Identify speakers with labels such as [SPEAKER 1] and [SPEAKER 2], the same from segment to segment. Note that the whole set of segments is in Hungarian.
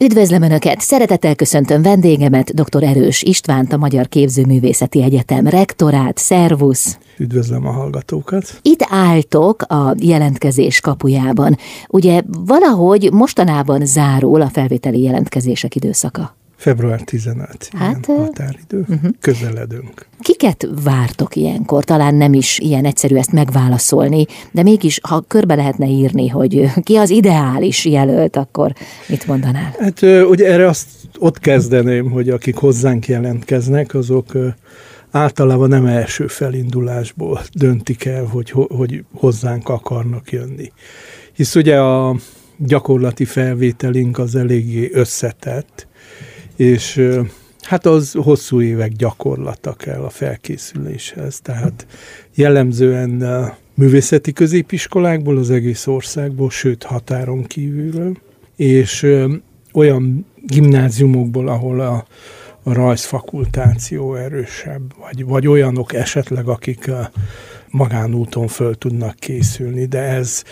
[SPEAKER 1] Üdvözlöm Önöket! Szeretettel köszöntöm vendégemet, dr. Erős Istvánt, a Magyar Képzőművészeti Egyetem rektorát. Szervusz!
[SPEAKER 2] Üdvözlöm a hallgatókat!
[SPEAKER 1] Itt álltok a jelentkezés kapujában. Ugye valahogy mostanában zárul a felvételi jelentkezések időszaka.
[SPEAKER 2] Február 15, hát, ilyen határidő. Uh-huh. Közeledünk.
[SPEAKER 1] Kiket vártok ilyenkor? Talán nem is ilyen egyszerű ezt megválaszolni, de mégis, ha körbe lehetne írni, hogy ki az ideális jelölt, akkor mit mondanál?
[SPEAKER 2] Hát ugye erre azt ott kezdeném, hogy akik hozzánk jelentkeznek, azok általában nem első felindulásból döntik el, hogy, hogy hozzánk akarnak jönni. Hisz ugye a gyakorlati felvételink az eléggé összetett, és hát az hosszú évek gyakorlata kell a felkészüléshez. Tehát jellemzően művészeti középiskolákból, az egész országból, sőt határon kívülről, és olyan gimnáziumokból, ahol a, a rajzfakultáció erősebb, vagy, vagy olyanok esetleg, akik a magánúton föl tudnak készülni, de ez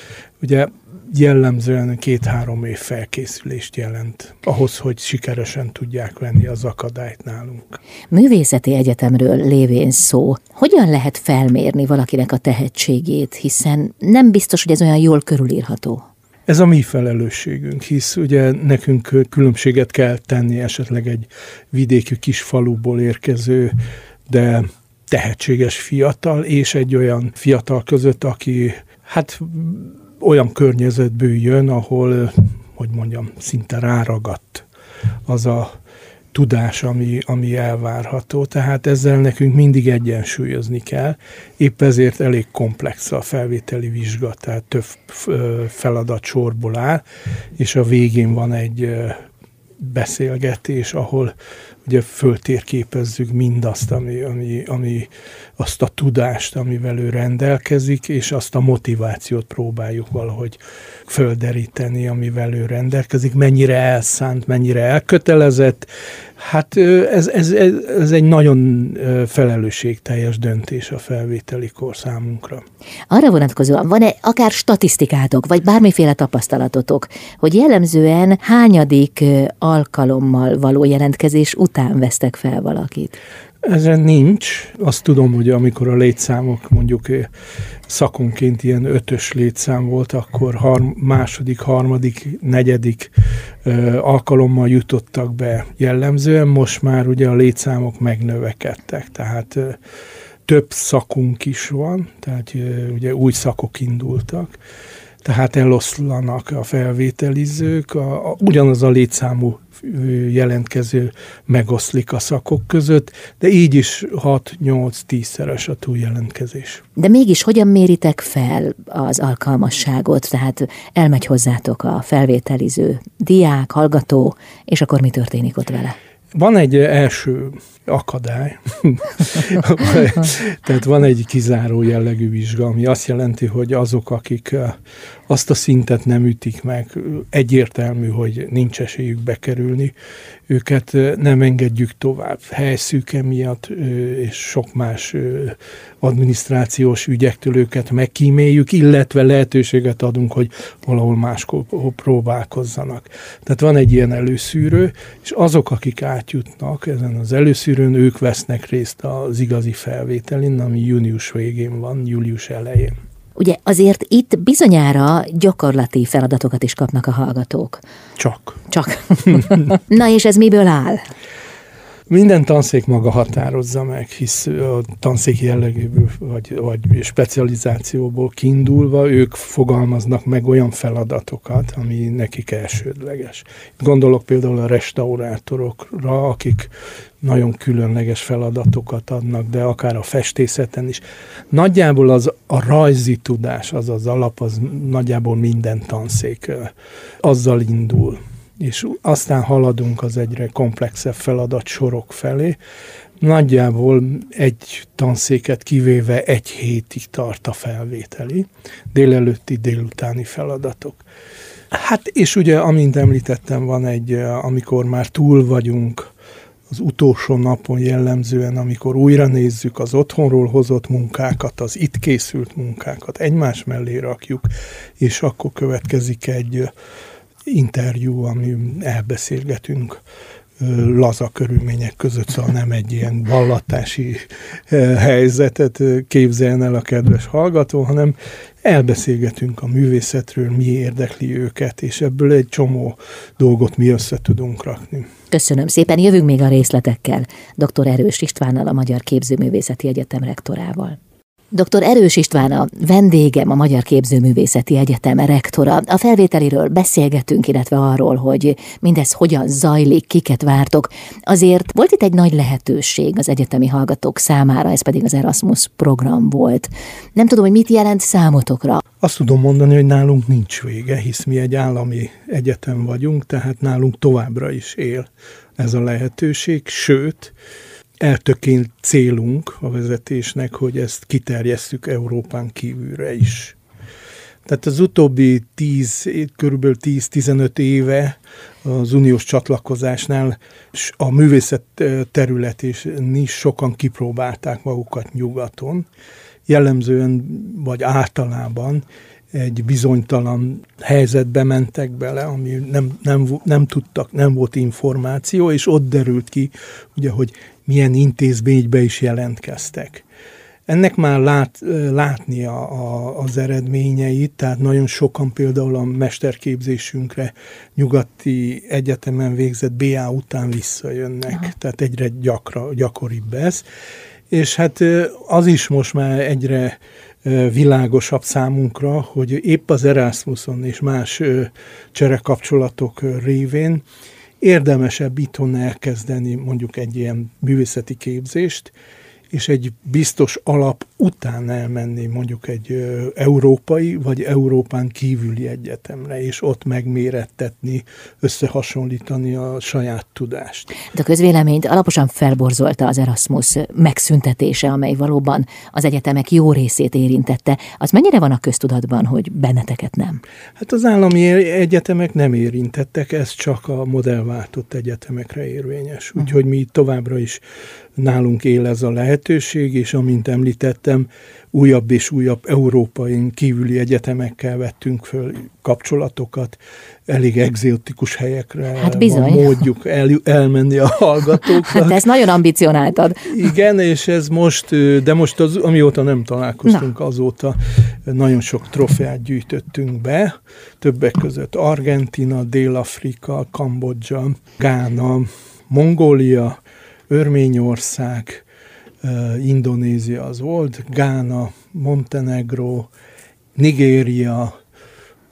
[SPEAKER 2] ugye jellemzően két-három év felkészülést jelent ahhoz, hogy sikeresen tudják venni az akadályt nálunk.
[SPEAKER 1] Művészeti egyetemről lévén szó, hogyan lehet felmérni valakinek a tehetségét, hiszen nem biztos, hogy ez olyan jól körülírható.
[SPEAKER 2] Ez a mi felelősségünk, hisz ugye nekünk különbséget kell tenni esetleg egy vidéki kis faluból érkező, de tehetséges fiatal, és egy olyan fiatal között, aki hát olyan környezetből jön, ahol, hogy mondjam, szinte ráragadt az a tudás, ami, ami elvárható. Tehát ezzel nekünk mindig egyensúlyozni kell. Épp ezért elég komplex a felvételi vizsga, tehát több feladat sorból áll, és a végén van egy beszélgetés, ahol ugye föltérképezzük mindazt, ami, ami, ami azt a tudást, amivel ő rendelkezik, és azt a motivációt próbáljuk valahogy földeríteni, amivel ő rendelkezik, mennyire elszánt, mennyire elkötelezett. Hát ez, ez, ez, ez egy nagyon felelősségteljes döntés a felvételi kor számunkra.
[SPEAKER 1] Arra vonatkozóan van-e akár statisztikátok, vagy bármiféle tapasztalatotok, hogy jellemzően hányadik alkalommal való jelentkezés után vesztek fel valakit?
[SPEAKER 2] Ezen nincs. Azt tudom, hogy amikor a létszámok mondjuk eh, szakonként ilyen ötös létszám volt, akkor har- második, harmadik, negyedik ö, eh, alkalommal jutottak be jellemzően. Most már ugye a létszámok megnövekedtek, tehát ö, eh, több szakunk is van, tehát ö, ugye új szakok indultak tehát eloszlanak a felvételizők, a, a, ugyanaz a létszámú jelentkező megoszlik a szakok között, de így is 6-8-10 szeres a túljelentkezés.
[SPEAKER 1] De mégis hogyan méritek fel az alkalmasságot? Tehát elmegy hozzátok a felvételiző diák, hallgató, és akkor mi történik ott vele?
[SPEAKER 2] Van egy első akadály, tehát van egy kizáró jellegű vizsga, ami azt jelenti, hogy azok, akik azt a szintet nem ütik meg, egyértelmű, hogy nincs esélyük bekerülni, őket nem engedjük tovább. Helyszűke miatt és sok más adminisztrációs ügyektől őket megkíméljük, illetve lehetőséget adunk, hogy valahol máskor próbálkozzanak. Tehát van egy ilyen előszűrő, és azok, akik átjutnak ezen az előszűrőn, ők vesznek részt az igazi felvételin, ami június végén van, július elején.
[SPEAKER 1] Ugye azért itt bizonyára gyakorlati feladatokat is kapnak a hallgatók.
[SPEAKER 2] Csak.
[SPEAKER 1] Csak. Na és ez miből áll?
[SPEAKER 2] Minden tanszék maga határozza meg, hisz a tanszék jellegéből vagy, vagy specializációból kiindulva ők fogalmaznak meg olyan feladatokat, ami nekik elsődleges. Gondolok például a restaurátorokra, akik nagyon különleges feladatokat adnak, de akár a festészeten is. Nagyjából az a rajzi tudás, az az alap, az nagyjából minden tanszék azzal indul és aztán haladunk az egyre komplexebb feladat sorok felé. Nagyjából egy tanszéket kivéve egy hétig tart a felvételi, délelőtti, délutáni feladatok. Hát és ugye, amint említettem, van egy, amikor már túl vagyunk az utolsó napon jellemzően, amikor újra nézzük az otthonról hozott munkákat, az itt készült munkákat, egymás mellé rakjuk, és akkor következik egy interjú, ami elbeszélgetünk laza körülmények között, szóval nem egy ilyen vallatási helyzetet képzeljen el a kedves hallgató, hanem elbeszélgetünk a művészetről, mi érdekli őket, és ebből egy csomó dolgot mi össze tudunk rakni.
[SPEAKER 1] Köszönöm szépen, jövünk még a részletekkel. Dr. Erős Istvánnal, a Magyar Képzőművészeti Egyetem rektorával. Dr. Erős István a vendégem, a Magyar Képzőművészeti Egyetem rektora. A felvételiről beszélgetünk, illetve arról, hogy mindez hogyan zajlik, kiket vártok. Azért volt itt egy nagy lehetőség az egyetemi hallgatók számára, ez pedig az Erasmus program volt. Nem tudom, hogy mit jelent számotokra.
[SPEAKER 2] Azt tudom mondani, hogy nálunk nincs vége, hisz mi egy állami egyetem vagyunk, tehát nálunk továbbra is él ez a lehetőség, sőt, eltöként célunk a vezetésnek, hogy ezt kiterjesszük Európán kívülre is. Tehát az utóbbi 10, körülbelül 10-15 éve az uniós csatlakozásnál a művészet terület is sokan kipróbálták magukat nyugaton. Jellemzően vagy általában egy bizonytalan helyzetbe mentek bele, ami nem, nem, nem tudtak, nem volt információ, és ott derült ki, ugye, hogy milyen intézménybe is jelentkeztek. Ennek már lát, látni a, a, az eredményeit, tehát nagyon sokan például a mesterképzésünkre nyugati egyetemen végzett BA után visszajönnek, Aha. tehát egyre gyakra, gyakoribb ez. És hát az is most már egyre világosabb számunkra, hogy épp az Erasmuson és más cserekapcsolatok révén érdemesebb itthon elkezdeni mondjuk egy ilyen művészeti képzést, és egy biztos alap után elmenni mondjuk egy európai vagy Európán kívüli egyetemre, és ott megmérettetni, összehasonlítani a saját tudást.
[SPEAKER 1] De a közvéleményt alaposan felborzolta az Erasmus megszüntetése, amely valóban az egyetemek jó részét érintette. Az mennyire van a köztudatban, hogy benneteket nem?
[SPEAKER 2] Hát az állami egyetemek nem érintettek, ez csak a modellváltott egyetemekre érvényes. Úgyhogy mi továbbra is nálunk él ez a lehetőség, és amint említettem, újabb és újabb európai kívüli egyetemekkel vettünk föl kapcsolatokat, elég egzotikus helyekre
[SPEAKER 1] hát bizony.
[SPEAKER 2] van módjuk el, elmenni a hallgatóknak.
[SPEAKER 1] Hát ez nagyon ambicionáltad.
[SPEAKER 2] Igen, és ez most, de most az, amióta nem találkoztunk, Na. azóta nagyon sok trofeát gyűjtöttünk be, többek között Argentina, Dél-Afrika, Kambodzsa, Gána, Mongólia, Örményország, Indonézia az volt, Gána, Montenegro, Nigéria,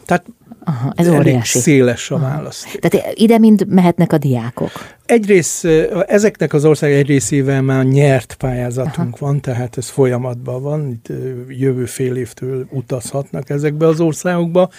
[SPEAKER 2] tehát
[SPEAKER 1] Aha, ez óriási.
[SPEAKER 2] széles a válasz.
[SPEAKER 1] Tehát ide mind mehetnek a diákok?
[SPEAKER 2] Egyrészt ezeknek az ország egy részével már nyert pályázatunk Aha. van, tehát ez folyamatban van, itt jövő fél évtől utazhatnak ezekbe az országokba.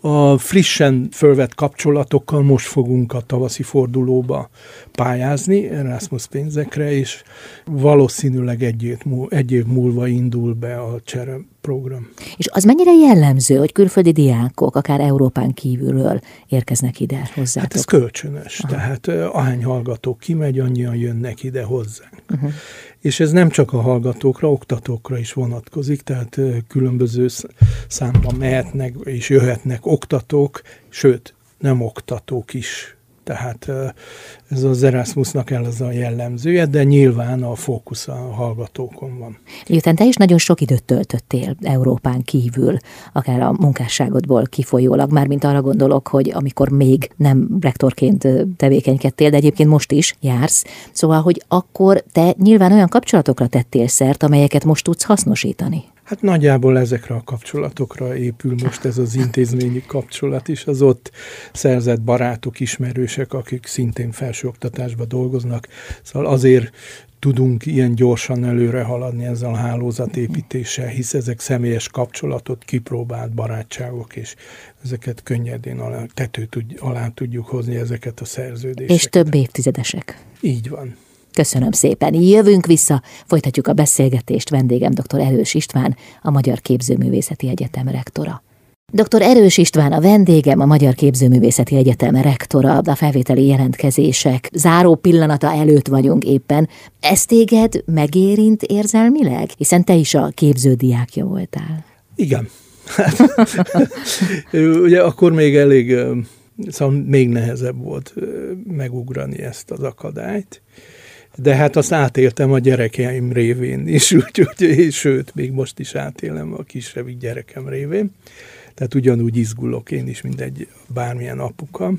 [SPEAKER 2] A frissen fölvett kapcsolatokkal most fogunk a tavaszi fordulóba pályázni Erasmus pénzekre, és valószínűleg egy év, egy év múlva indul be a csere program.
[SPEAKER 1] És az mennyire jellemző, hogy külföldi diákok, akár Európán kívülről érkeznek ide hozzátok?
[SPEAKER 2] Hát ez kölcsönös, Aha. tehát ahány hallgató kimegy, annyian jönnek ide hozzánk. Uh-huh. És ez nem csak a hallgatókra, oktatókra is vonatkozik, tehát különböző számban mehetnek és jöhetnek oktatók, sőt, nem oktatók is tehát ez az Erasmusnak el az a jellemzője, de nyilván a fókusz a hallgatókon van.
[SPEAKER 1] Miután te is nagyon sok időt töltöttél Európán kívül, akár a munkásságodból kifolyólag, már mint arra gondolok, hogy amikor még nem rektorként tevékenykedtél, de egyébként most is jársz, szóval, hogy akkor te nyilván olyan kapcsolatokra tettél szert, amelyeket most tudsz hasznosítani.
[SPEAKER 2] Hát nagyjából ezekre a kapcsolatokra épül most ez az intézményi kapcsolat is, az ott szerzett barátok, ismerősek, akik szintén felsőoktatásban dolgoznak. Szóval azért tudunk ilyen gyorsan előre haladni ezzel a hálózatépítéssel, hisz ezek személyes kapcsolatot, kipróbált barátságok, és ezeket könnyedén alá, tető tud, alá tudjuk hozni ezeket a szerződéseket.
[SPEAKER 1] És több évtizedesek.
[SPEAKER 2] Így van.
[SPEAKER 1] Köszönöm szépen. Jövünk vissza, folytatjuk a beszélgetést. Vendégem dr. Erős István, a Magyar Képzőművészeti Egyetem rektora. Dr. Erős István a vendégem, a Magyar Képzőművészeti Egyetem rektora, a felvételi jelentkezések záró pillanata előtt vagyunk éppen. Ez téged megérint érzelmileg? Hiszen te is a képződiákja voltál.
[SPEAKER 2] Igen. ugye akkor még elég Szóval még nehezebb volt megugrani ezt az akadályt. De hát azt átéltem a gyerekeim révén is, úgyhogy, és sőt, még most is átélem a kisebbik gyerekem révén. Tehát ugyanúgy izgulok én is, mint egy bármilyen apuka.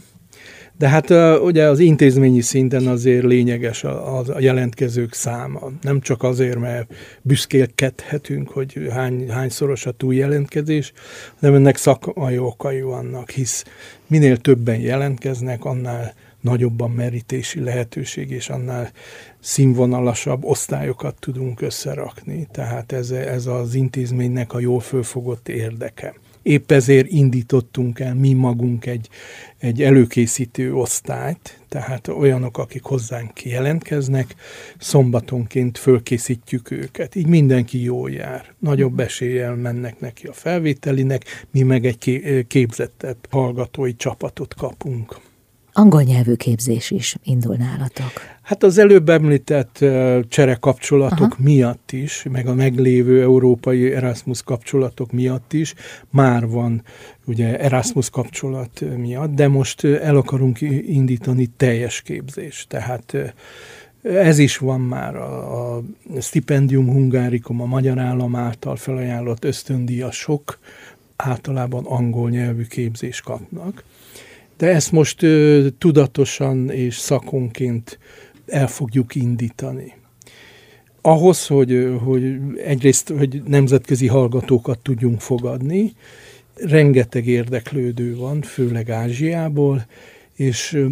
[SPEAKER 2] De hát ugye az intézményi szinten azért lényeges a, a jelentkezők száma. Nem csak azért, mert büszkélkedhetünk, hogy hány, hányszoros a túljelentkezés, hanem ennek szakmai okai vannak, hisz minél többen jelentkeznek, annál nagyobb a merítési lehetőség, és annál színvonalasabb osztályokat tudunk összerakni. Tehát ez, ez az intézménynek a jól fölfogott érdeke. Épp ezért indítottunk el mi magunk egy, egy előkészítő osztályt, tehát olyanok, akik hozzánk jelentkeznek, szombatonként fölkészítjük őket. Így mindenki jól jár. Nagyobb eséllyel mennek neki a felvételinek, mi meg egy képzettebb hallgatói csapatot kapunk.
[SPEAKER 1] Angol nyelvű képzés is indul nálatok.
[SPEAKER 2] Hát az előbb említett cserekapcsolatok Aha. miatt is, meg a meglévő európai Erasmus kapcsolatok miatt is már van ugye Erasmus kapcsolat miatt, de most el akarunk indítani teljes képzést. Tehát ez is van már a, a Stipendium Hungáricum, a magyar állam által felajánlott ösztöndíjasok általában angol nyelvű képzést kapnak. De ezt most ö, tudatosan és szakonként el fogjuk indítani. Ahhoz, hogy, hogy egyrészt hogy nemzetközi hallgatókat tudjunk fogadni, rengeteg érdeklődő van, főleg Ázsiából, és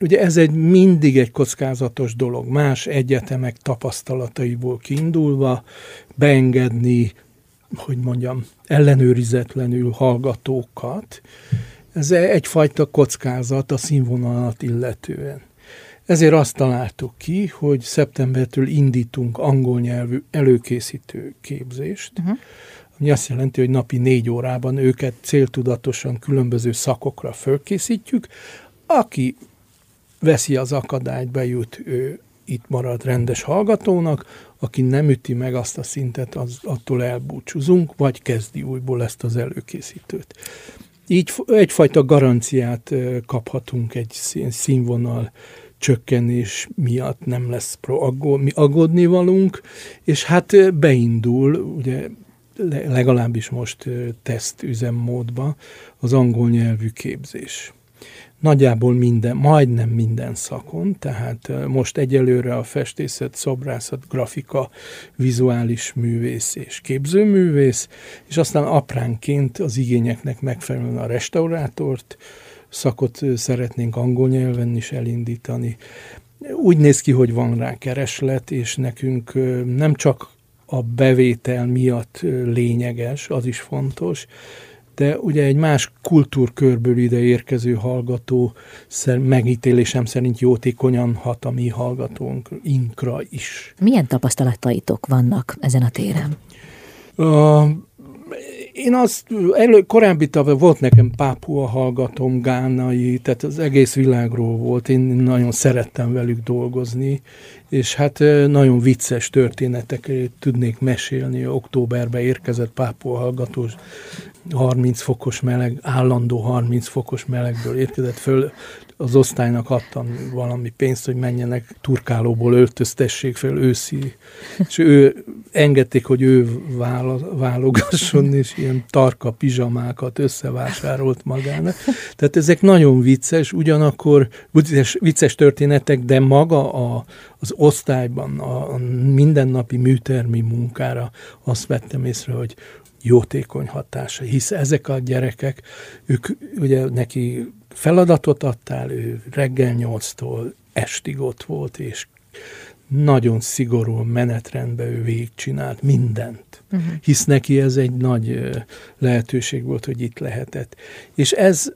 [SPEAKER 2] ugye ez egy mindig egy kockázatos dolog, más egyetemek tapasztalataiból kiindulva beengedni, hogy mondjam, ellenőrizetlenül hallgatókat, ez egyfajta kockázat a színvonalat illetően. Ezért azt találtuk ki, hogy szeptembertől indítunk angol nyelvű előkészítő képzést, uh-huh. ami azt jelenti, hogy napi négy órában őket céltudatosan különböző szakokra fölkészítjük. Aki veszi az akadályt, bejut, ő itt marad rendes hallgatónak, aki nem üti meg azt a szintet, az, attól elbúcsúzunk, vagy kezdi újból ezt az előkészítőt. Így egyfajta garanciát kaphatunk egy színvonal csökkenés miatt. Nem lesz pro aggódni valunk, és hát beindul, ugye legalábbis most teszt üzemmódba az angol nyelvű képzés nagyjából minden, majdnem minden szakon, tehát most egyelőre a festészet, szobrászat, grafika, vizuális művész és képzőművész, és aztán apránként az igényeknek megfelelően a restaurátort, szakot szeretnénk angol nyelven is elindítani. Úgy néz ki, hogy van rá kereslet, és nekünk nem csak a bevétel miatt lényeges, az is fontos, de ugye egy más kultúrkörből ide érkező hallgató megítélésem szerint jótékonyan hat a mi hallgatónk, inkra is.
[SPEAKER 1] Milyen tapasztalataitok vannak ezen a téren?
[SPEAKER 2] Uh, én azt, elő, korábbi tavaly volt nekem pápua hallgatom, gánai, tehát az egész világról volt, én nagyon szerettem velük dolgozni, és hát nagyon vicces történetek tudnék mesélni. Októberben érkezett pápua hallgatós 30 fokos meleg, állandó 30 fokos melegből érkezett föl, az osztálynak adtam valami pénzt, hogy menjenek turkálóból öltöztessék fel őszi, és ő engedték, hogy ő válogasson, és ilyen tarka pizsamákat összevásárolt magának. Tehát ezek nagyon vicces, ugyanakkor vicces, vicces történetek, de maga a, az osztályban, a mindennapi műtermi munkára azt vettem észre, hogy jótékony hatása, hisz ezek a gyerekek, ők ugye neki feladatot adtál, ő reggel nyolctól estig ott volt, és nagyon szigorú menetrendben ő végigcsinált mindent. Uh-huh. Hisz neki ez egy nagy lehetőség volt, hogy itt lehetett. És ez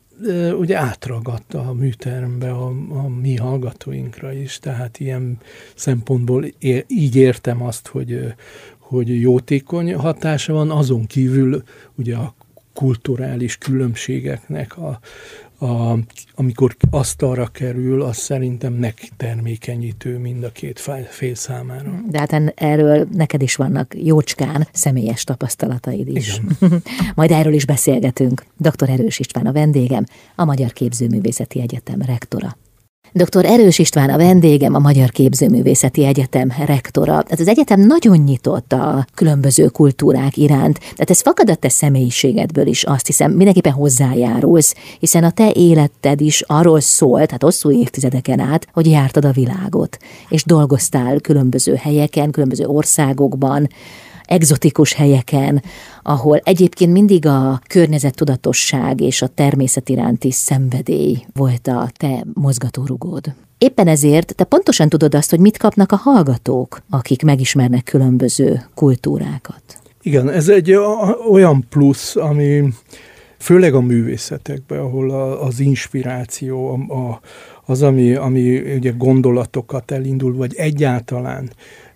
[SPEAKER 2] ugye átragadta a műterembe a, a mi hallgatóinkra is, tehát ilyen szempontból é, így értem azt, hogy, hogy jótékony hatása van, azon kívül ugye a kulturális különbségeknek a, a, amikor asztalra kerül, az szerintem megtermékenyítő mind a két fél számára.
[SPEAKER 1] De hát erről neked is vannak jócskán személyes tapasztalataid is. Igen. Majd erről is beszélgetünk. Dr. Erős István a vendégem, a Magyar Képzőművészeti Egyetem rektora. Dr. Erős István a vendégem, a Magyar Képzőművészeti Egyetem rektora. Hát az egyetem nagyon nyitott a különböző kultúrák iránt. Tehát ez fakad a te személyiségedből is, azt hiszem, mindenképpen hozzájárulsz, hiszen a te életed is arról szólt, hát hosszú évtizedeken át, hogy jártad a világot, és dolgoztál különböző helyeken, különböző országokban, egzotikus helyeken, ahol egyébként mindig a környezettudatosság és a természet iránti szenvedély volt a te mozgatórugód. Éppen ezért te pontosan tudod azt, hogy mit kapnak a hallgatók, akik megismernek különböző kultúrákat.
[SPEAKER 2] Igen, ez egy olyan plusz, ami főleg a művészetekben, ahol az inspiráció, az, ami, ami ugye gondolatokat elindul, vagy egyáltalán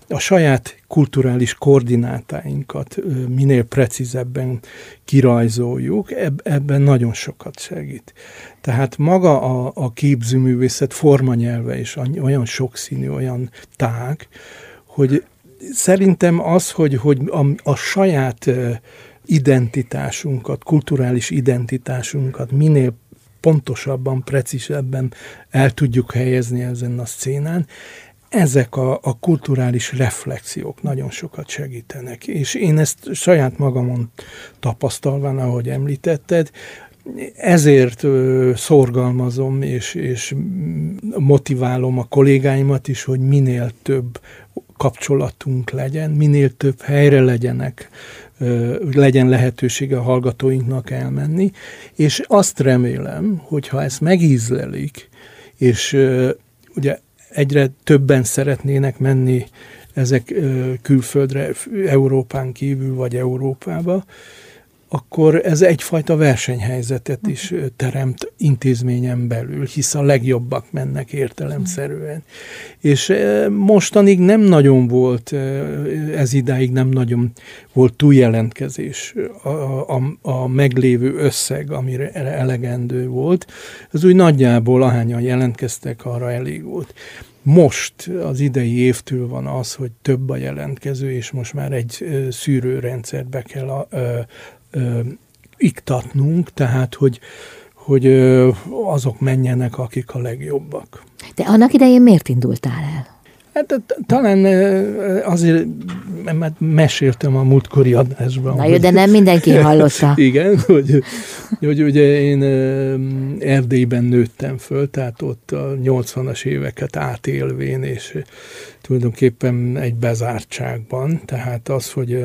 [SPEAKER 2] a saját kulturális koordinátáinkat minél precízebben kirajzoljuk, ebben nagyon sokat segít. Tehát maga a, a képzőművészet formanyelve is olyan sokszínű, olyan tág, hogy szerintem az, hogy, hogy a, a saját identitásunkat, kulturális identitásunkat minél pontosabban, precízebben el tudjuk helyezni ezen a szcénán, ezek a, a kulturális reflexiók nagyon sokat segítenek. És én ezt saját magamon tapasztalva, ahogy említetted, ezért ö, szorgalmazom és, és motiválom a kollégáimat is, hogy minél több kapcsolatunk legyen, minél több helyre legyenek, ö, legyen lehetősége a hallgatóinknak elmenni, és azt remélem, hogy ha ezt megízlelik, és ö, ugye egyre többen szeretnének menni ezek külföldre, Európán kívül vagy Európába, akkor ez egyfajta versenyhelyzetet is teremt intézményen belül, hisz a legjobbak mennek értelemszerűen. És mostanig nem nagyon volt, ez idáig nem nagyon volt túljelentkezés a, a, a meglévő összeg, amire elegendő volt. Ez úgy nagyjából ahányan jelentkeztek, arra elég volt. Most az idei évtől van az, hogy több a jelentkező, és most már egy szűrőrendszert be kell a, ö, iktatnunk, tehát hogy, hogy ö, azok menjenek, akik a legjobbak.
[SPEAKER 1] De annak idején miért indultál el?
[SPEAKER 2] Hát talán azért, mert meséltem a múltkori adásban.
[SPEAKER 1] Na jó, de nem mindenki hallotta.
[SPEAKER 2] Igen, hogy, hogy ugye én Erdélyben nőttem föl, tehát ott a 80-as éveket átélvén, és tulajdonképpen egy bezártságban, tehát az, hogy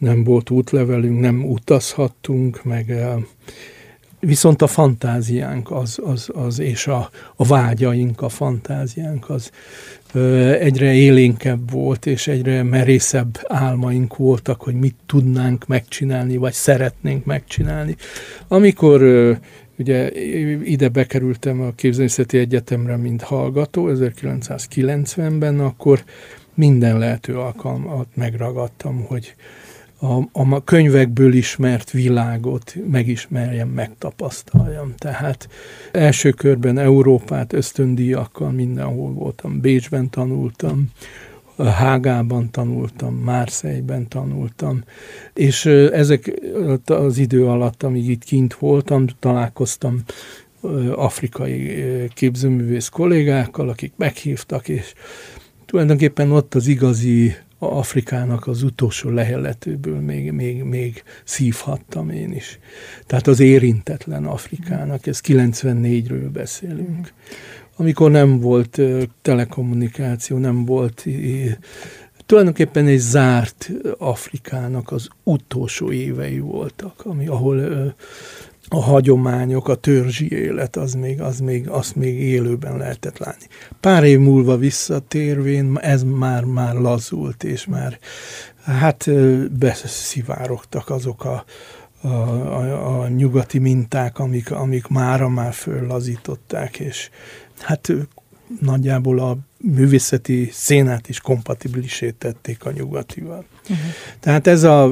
[SPEAKER 2] nem volt útlevelünk, nem utazhattunk, meg viszont a fantáziánk az, az, az és a, a vágyaink, a fantáziánk az egyre élénkebb volt, és egyre merészebb álmaink voltak, hogy mit tudnánk megcsinálni, vagy szeretnénk megcsinálni. Amikor ugye ide bekerültem a Képzőművészeti Egyetemre, mint hallgató 1990-ben, akkor minden lehető alkalmat megragadtam, hogy a, a könyvekből ismert világot megismerjem, megtapasztaljam. Tehát első körben Európát ösztöndíjakkal mindenhol voltam. Bécsben tanultam, Hágában tanultam, Márszejben tanultam, és ezek az idő alatt, amíg itt kint voltam, találkoztam afrikai képzőművész kollégákkal, akik meghívtak, és tulajdonképpen ott az igazi Afrikának az utolsó leheletőből még, még, még szívhattam én is. Tehát az érintetlen Afrikának, ez 94-ről beszélünk. Amikor nem volt telekommunikáció, nem volt tulajdonképpen egy zárt Afrikának az utolsó évei voltak, ami, ahol a hagyományok, a törzsi élet, az még, az még, azt még élőben lehetett látni. Pár év múlva visszatérvén ez már, már lazult, és már hát beszivárogtak azok a, a, a, a nyugati minták, amik, amik mára már föllazították, és hát nagyjából a művészeti szénát is kompatibilisé tették a nyugatival. Uh-huh. Tehát ez a,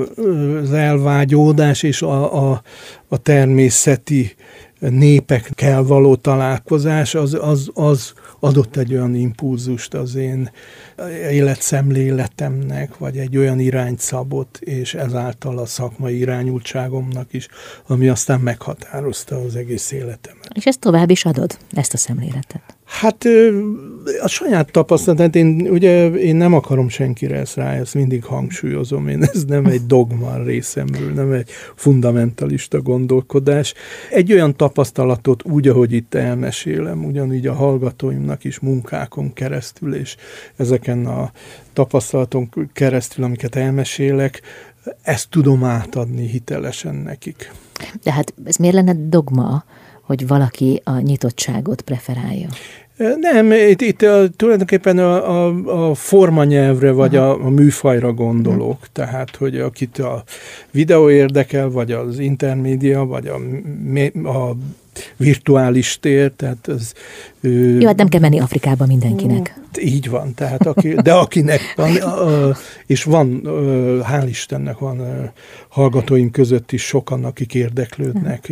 [SPEAKER 2] az elvágyódás és a, a, a természeti népekkel való találkozás, az, az, az adott egy olyan impulzust az én életszemléletemnek, vagy egy olyan irányt szabott, és ezáltal a szakmai irányultságomnak is, ami aztán meghatározta az egész életemet.
[SPEAKER 1] És ezt tovább is adod, ezt a szemléletet?
[SPEAKER 2] Hát a saját tapasztalat, én ugye én nem akarom senkire ezt rá, ezt mindig hangsúlyozom, én ez nem egy dogma részemről, nem egy fundamentalista gondolkodás. Egy olyan tapasztalatot úgy, ahogy itt elmesélem, ugyanígy a hallgatóimnak is munkákon keresztül, és ezeken a tapasztalaton keresztül, amiket elmesélek, ezt tudom átadni hitelesen nekik.
[SPEAKER 1] De hát ez miért lenne dogma? Hogy valaki a nyitottságot preferálja?
[SPEAKER 2] Nem, itt, itt a, tulajdonképpen a, a, a formanyelvre vagy a, a műfajra gondolok. Aha. Tehát, hogy akit a videó érdekel, vagy az intermédia, vagy a, a virtuális tér, tehát az...
[SPEAKER 1] Jó, hát nem kell menni Afrikába mindenkinek.
[SPEAKER 2] Így van, tehát aki, de akinek van, és van, hál' Istennek van hallgatóim között is sokan, akik érdeklődnek,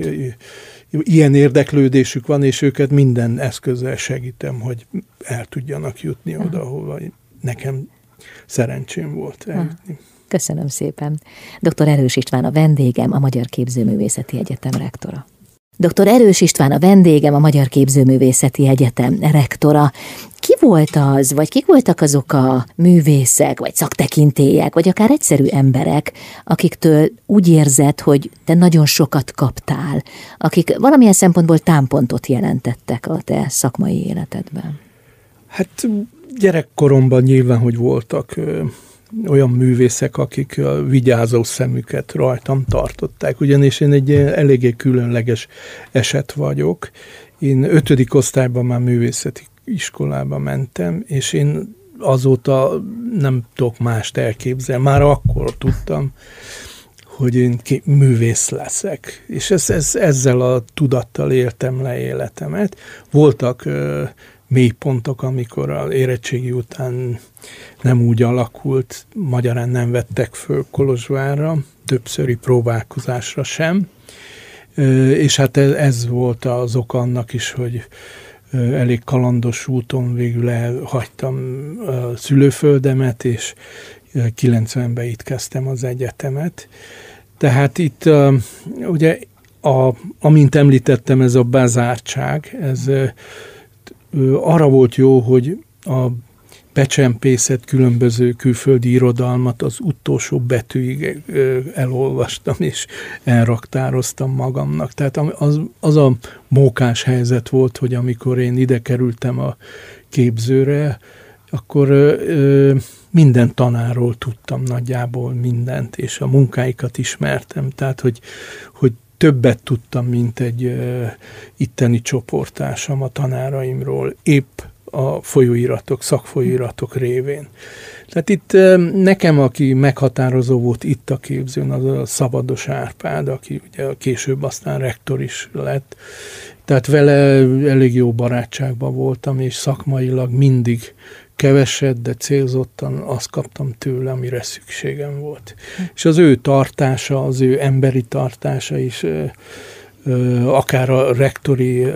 [SPEAKER 2] ilyen érdeklődésük van, és őket minden eszközzel segítem, hogy el tudjanak jutni oda, ahova nekem szerencsém volt eljutni.
[SPEAKER 1] Köszönöm szépen. Dr. Erős István a vendégem, a Magyar Képzőművészeti Egyetem rektora. Dr. Erős István a vendégem, a Magyar Képzőművészeti Egyetem rektora. Ki volt az, vagy kik voltak azok a művészek, vagy szaktekintélyek, vagy akár egyszerű emberek, akiktől úgy érzed, hogy te nagyon sokat kaptál, akik valamilyen szempontból támpontot jelentettek a te szakmai életedben?
[SPEAKER 2] Hát gyerekkoromban nyilván, hogy voltak olyan művészek, akik a vigyázó szemüket rajtam tartották, ugyanis én egy eléggé különleges eset vagyok. Én ötödik osztályban már művészeti iskolába mentem, és én azóta nem tudok mást elképzelni. Már akkor tudtam, hogy én művész leszek. És ez, ez, ezzel a tudattal éltem le életemet. Voltak mélypontok, amikor az érettségi után nem úgy alakult, magyarán nem vettek föl Kolozsvárra, többszöri próbálkozásra sem, és hát ez, ez volt az ok annak is, hogy elég kalandos úton végül elhagytam a szülőföldemet, és 90-ben itt kezdtem az egyetemet. Tehát itt ugye, a, amint említettem, ez a bezártság, ez arra volt jó, hogy a becsempészet különböző külföldi irodalmat az utolsó betűig elolvastam, és elraktároztam magamnak. Tehát az, az a mókás helyzet volt, hogy amikor én ide kerültem a képzőre, akkor ö, minden tanáról tudtam nagyjából mindent, és a munkáikat ismertem. Tehát, hogy, hogy többet tudtam, mint egy uh, itteni csoportásam a tanáraimról, épp a folyóiratok, szakfolyóiratok révén. Tehát itt nekem, aki meghatározó volt itt a képzőn, az a Szabados Árpád, aki ugye később aztán rektor is lett. Tehát vele elég jó barátságban voltam, és szakmailag mindig keveset, de célzottan azt kaptam tőle, amire szükségem volt. És az ő tartása, az ő emberi tartása is, akár a rektori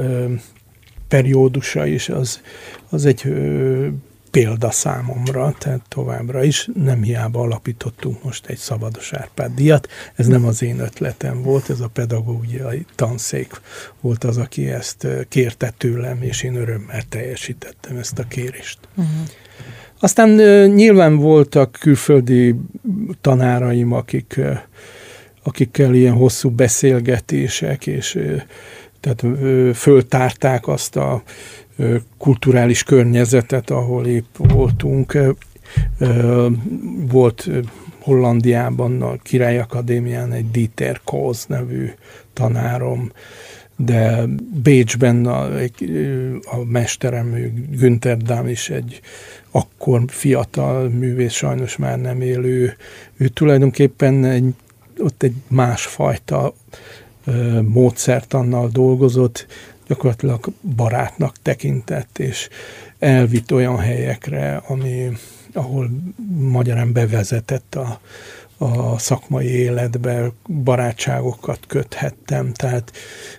[SPEAKER 2] periódusa is, az, az egy példa számomra, tehát továbbra is nem hiába alapítottunk most egy Szabados Árpád díjat. Ez nem az én ötletem volt, ez a pedagógiai tanszék volt az, aki ezt kérte tőlem, és én örömmel teljesítettem ezt a kérést. Uh-huh. Aztán nyilván voltak külföldi tanáraim, akik, akikkel ilyen hosszú beszélgetések, és tehát föltárták azt a kulturális környezetet, ahol épp voltunk. Volt Hollandiában a Király Akadémián egy Dieter Koz nevű tanárom, de Bécsben a, a mesterem, Günther Dám is egy akkor fiatal művész, sajnos már nem élő. Ő tulajdonképpen egy, ott egy másfajta módszertannal dolgozott, gyakorlatilag barátnak tekintett, és elvitt olyan helyekre, ami, ahol magyarán bevezetett a, a szakmai életbe, barátságokat köthettem, tehát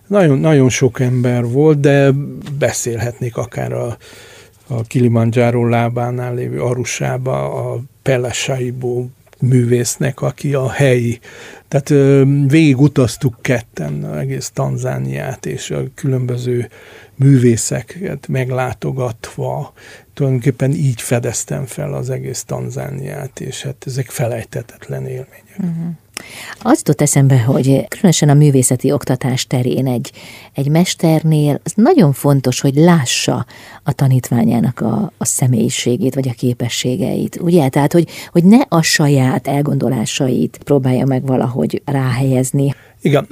[SPEAKER 2] nagyon, nagyon sok ember volt, de beszélhetnék akár a, a Kilimanjaro lábánál lévő Arusába, a Pelesaibo művésznek, aki a helyi. Tehát végigutaztuk ketten egész Tanzániát, és a különböző művészeket meglátogatva, tulajdonképpen így fedeztem fel az egész Tanzániát, és hát ezek felejtetetlen élmények. Uh-huh.
[SPEAKER 1] Az jutott eszembe, hogy különösen a művészeti oktatás terén egy, egy mesternél az nagyon fontos, hogy lássa a tanítványának a, a személyiségét, vagy a képességeit. Ugye? Tehát, hogy, hogy ne a saját elgondolásait próbálja meg valahogy ráhelyezni.
[SPEAKER 2] Igen,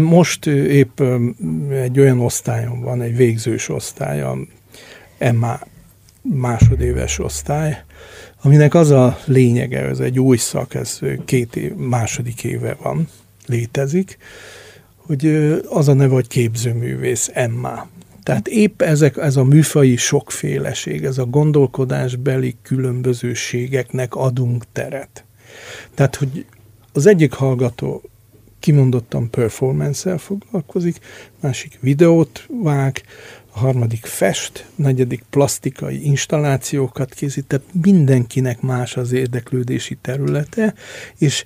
[SPEAKER 2] most épp egy olyan osztályon van, egy végzős osztály, a MA másodéves osztály, aminek az a lényege, ez egy új szak, ez két év, második éve van, létezik, hogy az a neve, hogy képzőművész, Emma. Tehát épp ezek, ez a műfai sokféleség, ez a gondolkodásbeli különbözőségeknek adunk teret. Tehát, hogy az egyik hallgató kimondottan performance-el foglalkozik, másik videót vág, a harmadik fest, a negyedik plastikai installációkat készít, tehát mindenkinek más az érdeklődési területe, és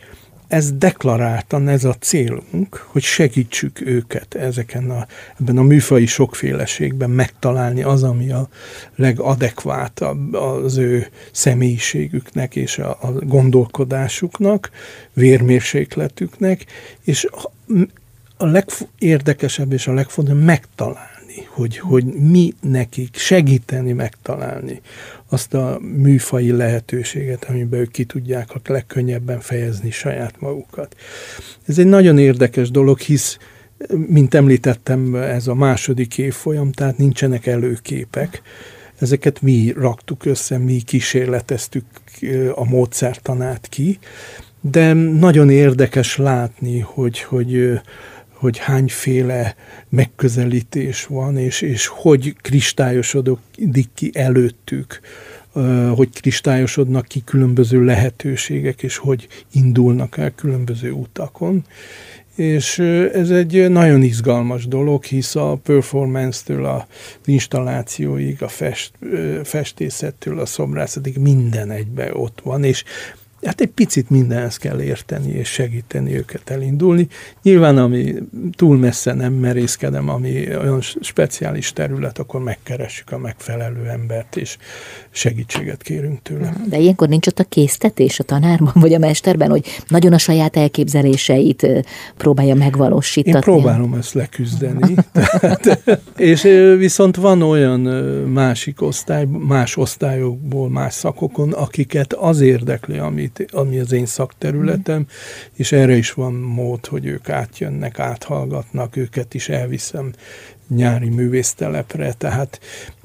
[SPEAKER 2] ez deklaráltan ez a célunk, hogy segítsük őket ezeken a, ebben a műfai sokféleségben megtalálni az, ami a legadekvátabb az ő személyiségüknek és a, a gondolkodásuknak, vérmérsékletüknek, és a legérdekesebb és a legfontosabb megtalálni hogy, hogy mi nekik segíteni megtalálni azt a műfai lehetőséget, amiben ők ki tudják a legkönnyebben fejezni saját magukat. Ez egy nagyon érdekes dolog, hisz, mint említettem, ez a második évfolyam, tehát nincsenek előképek. Ezeket mi raktuk össze, mi kísérleteztük a módszertanát ki, de nagyon érdekes látni, hogy, hogy hogy hányféle megközelítés van, és, és hogy kristályosodik ki előttük, hogy kristályosodnak ki különböző lehetőségek, és hogy indulnak el különböző utakon. És ez egy nagyon izgalmas dolog, hisz a performance-től az installációig, a fest, festészettől a szobrászatig minden egybe ott van, és hát egy picit mindenhez kell érteni és segíteni őket elindulni. Nyilván, ami túl messze nem merészkedem, ami olyan speciális terület, akkor megkeressük a megfelelő embert, és segítséget kérünk tőle.
[SPEAKER 1] De ilyenkor nincs ott a késztetés a tanárban, vagy a mesterben, hogy nagyon a saját elképzeléseit próbálja megvalósítani.
[SPEAKER 2] Én próbálom ezt leküzdeni. tehát, és viszont van olyan másik osztály, más osztályokból, más szakokon, akiket az érdekli, amit ami az én szakterületem, mm. és erre is van mód, hogy ők átjönnek, áthallgatnak, őket is elviszem nyári művésztelepre, tehát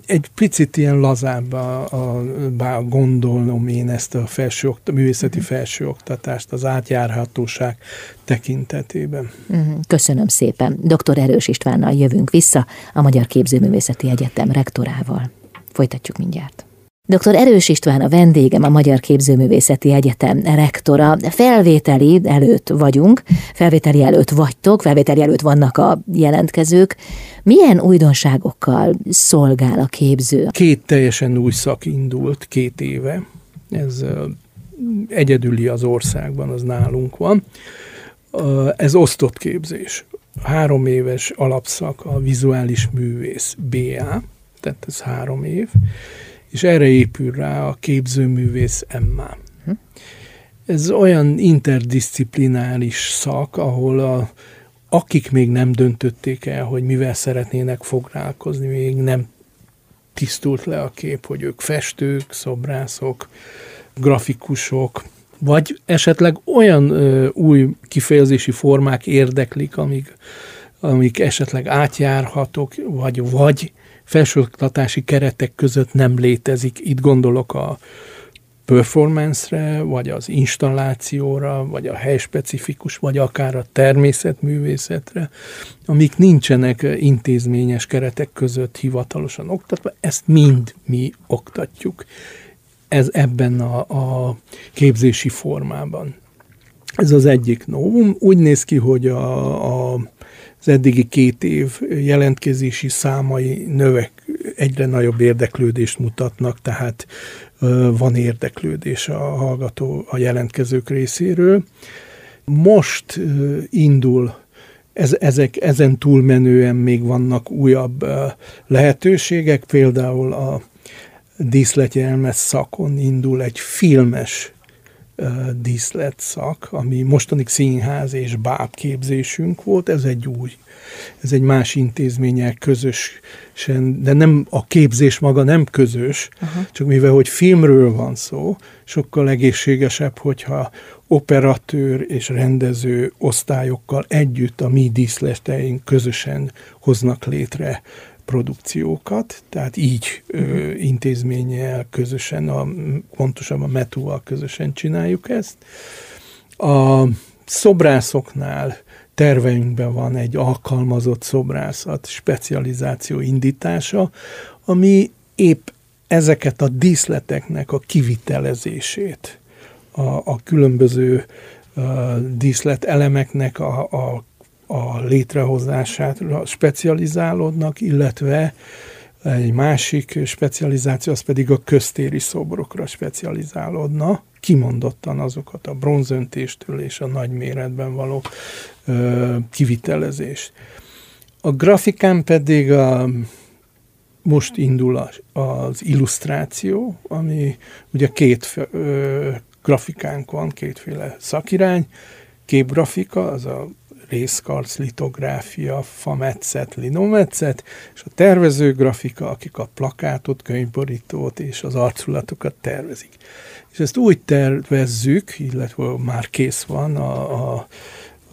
[SPEAKER 2] egy picit ilyen lazább a, a, bár gondolom én ezt a felső, művészeti uh-huh. felsőoktatást az átjárhatóság tekintetében.
[SPEAKER 1] Uh-huh. Köszönöm szépen. Dr. Erős Istvánnal jövünk vissza a Magyar Képzőművészeti Egyetem rektorával. Folytatjuk mindjárt. Dr. Erős István a vendégem, a Magyar Képzőművészeti Egyetem rektora. Felvételi előtt vagyunk, felvételi előtt vagytok, felvételi előtt vannak a jelentkezők. Milyen újdonságokkal szolgál a képző?
[SPEAKER 2] Két teljesen új szak indult két éve. Ez egyedüli az országban, az nálunk van. Ez osztott képzés. Három éves alapszak a vizuális művész BA, tehát ez három év és erre épül rá a képzőművész Emma. Hm. Ez olyan interdisziplinális szak, ahol a, akik még nem döntötték el, hogy mivel szeretnének foglalkozni, még nem tisztult le a kép, hogy ők festők, szobrászok, grafikusok, vagy esetleg olyan ö, új kifejezési formák érdeklik, amik, amik esetleg átjárhatók, vagy, vagy felsőoktatási keretek között nem létezik. Itt gondolok a performance-re, vagy az installációra, vagy a helyspecifikus, vagy akár a természetművészetre, amik nincsenek intézményes keretek között hivatalosan oktatva, ezt mind mi oktatjuk ez ebben a, a képzési formában. Ez az egyik novum. Úgy néz ki, hogy a, a, az eddigi két év jelentkezési számai növek, egyre nagyobb érdeklődést mutatnak, tehát van érdeklődés a hallgató, a jelentkezők részéről. Most indul ez, ezek, ezen túlmenően még vannak újabb lehetőségek, például a díszletjelmez szakon indul egy filmes díszlet szak, ami mostanig színház és bábképzésünk volt, ez egy új, ez egy más intézmények közösen, de nem a képzés maga nem közös, Aha. csak mivel hogy filmről van szó, sokkal egészségesebb, hogyha operatőr és rendező osztályokkal együtt a mi díszleteink közösen hoznak létre produkciókat, tehát így ö, mhm. intézménnyel közösen, a, pontosabban a Metúval közösen csináljuk ezt. A szobrászoknál terveinkben van egy alkalmazott szobrászat specializáció indítása, ami épp ezeket a díszleteknek a kivitelezését, a, a különböző díszlet elemeknek a, a a létrehozását specializálódnak, illetve egy másik specializáció, az pedig a köztéri szobrokra specializálódna, kimondottan azokat a bronzöntéstől és a nagy méretben való ö, kivitelezést. A grafikán pedig a, most indul az illusztráció, ami ugye két ö, grafikánk van, kétféle szakirány, képgrafika, az a részkarc, litográfia, fametszet, linometszet, és a tervező grafika, akik a plakátot, könyvborítót és az arculatokat tervezik. És ezt úgy tervezzük, illetve már kész van a, a,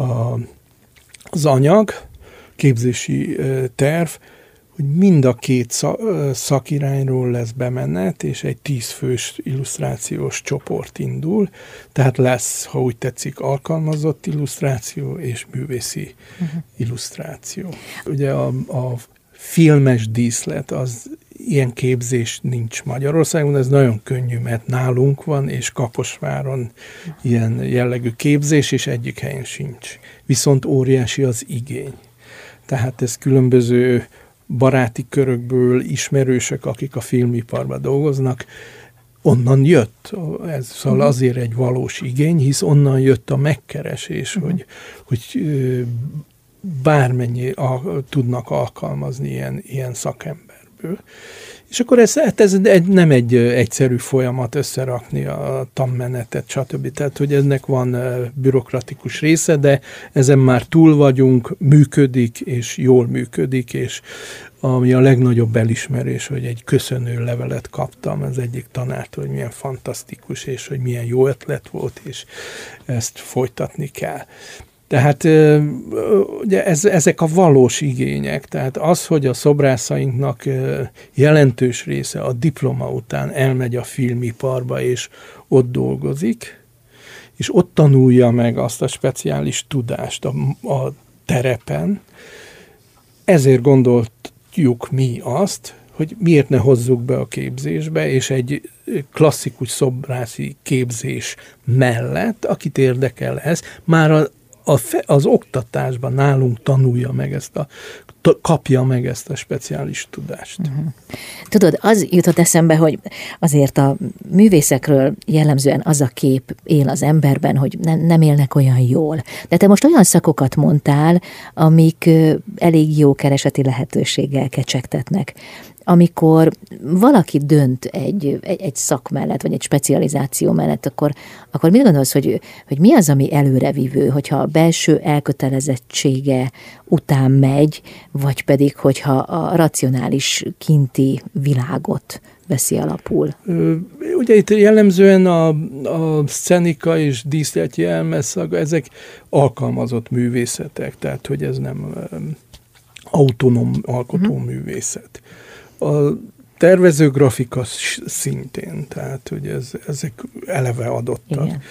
[SPEAKER 2] a, az anyag, képzési terv, hogy mind a két szakirányról lesz bemenet, és egy tízfős illusztrációs csoport indul, tehát lesz, ha úgy tetszik, alkalmazott illusztráció és művészi uh-huh. illusztráció. Ugye a, a filmes díszlet, az ilyen képzés nincs Magyarországon, ez nagyon könnyű, mert nálunk van, és Kaposváron ilyen jellegű képzés, és egyik helyen sincs. Viszont óriási az igény. Tehát ez különböző baráti körökből ismerősök, akik a filmiparban dolgoznak, onnan jött, ez szóval uh-huh. azért egy valós igény, hisz onnan jött a megkeresés, uh-huh. hogy, hogy bármennyi a, tudnak alkalmazni ilyen, ilyen szakemberből. És akkor ez, hát ez egy, nem egy egyszerű folyamat összerakni a tanmenetet, stb. Tehát, hogy ennek van bürokratikus része, de ezen már túl vagyunk, működik, és jól működik, és ami a legnagyobb elismerés, hogy egy köszönő levelet kaptam az egyik tanártól, hogy milyen fantasztikus, és hogy milyen jó ötlet volt, és ezt folytatni kell. Tehát ugye ez, ezek a valós igények, tehát az, hogy a szobrászainknak jelentős része a diploma után elmegy a filmiparba, és ott dolgozik, és ott tanulja meg azt a speciális tudást a, a terepen, ezért gondoltjuk mi azt, hogy miért ne hozzuk be a képzésbe, és egy klasszikus szobrászi képzés mellett, akit érdekel ez, már a a fe, az oktatásban nálunk tanulja meg ezt a kapja meg ezt a speciális tudást. Uh-huh.
[SPEAKER 1] Tudod, az jutott eszembe, hogy azért a művészekről jellemzően az a kép él az emberben, hogy ne, nem élnek olyan jól. De te most olyan szakokat mondtál, amik elég jó kereseti lehetőséggel kecsegtetnek amikor valaki dönt egy, egy, egy szak mellett, vagy egy specializáció mellett, akkor, akkor mit gondolsz, hogy, hogy mi az, ami előrevívő, hogyha a belső elkötelezettsége után megy, vagy pedig, hogyha a racionális kinti világot veszi alapul?
[SPEAKER 2] Ugye itt jellemzően a, a szenika és díszleti elmeszag, ezek alkalmazott művészetek, tehát hogy ez nem autonóm alkotó uh-huh. művészet. A tervező grafika szintén, tehát hogy ez, ezek eleve adottak. Igen.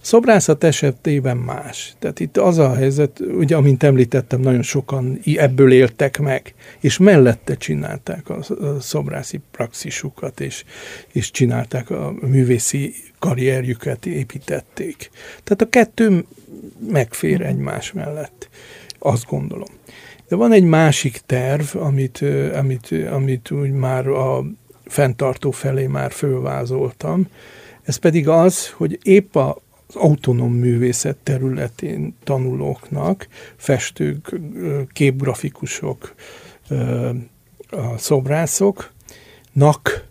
[SPEAKER 2] Szobrászat esetében más. Tehát itt az a helyzet, ugye, amint említettem, nagyon sokan ebből éltek meg, és mellette csinálták a szobrászi praxisukat, és, és csinálták a művészi karrierjüket, építették. Tehát a kettő megfér egymás mellett, azt gondolom. De van egy másik terv, amit, amit, amit úgy már a fenntartó felé már fölvázoltam, ez pedig az, hogy épp a az autonóm művészet területén tanulóknak, festők, képgrafikusok, a szobrászoknak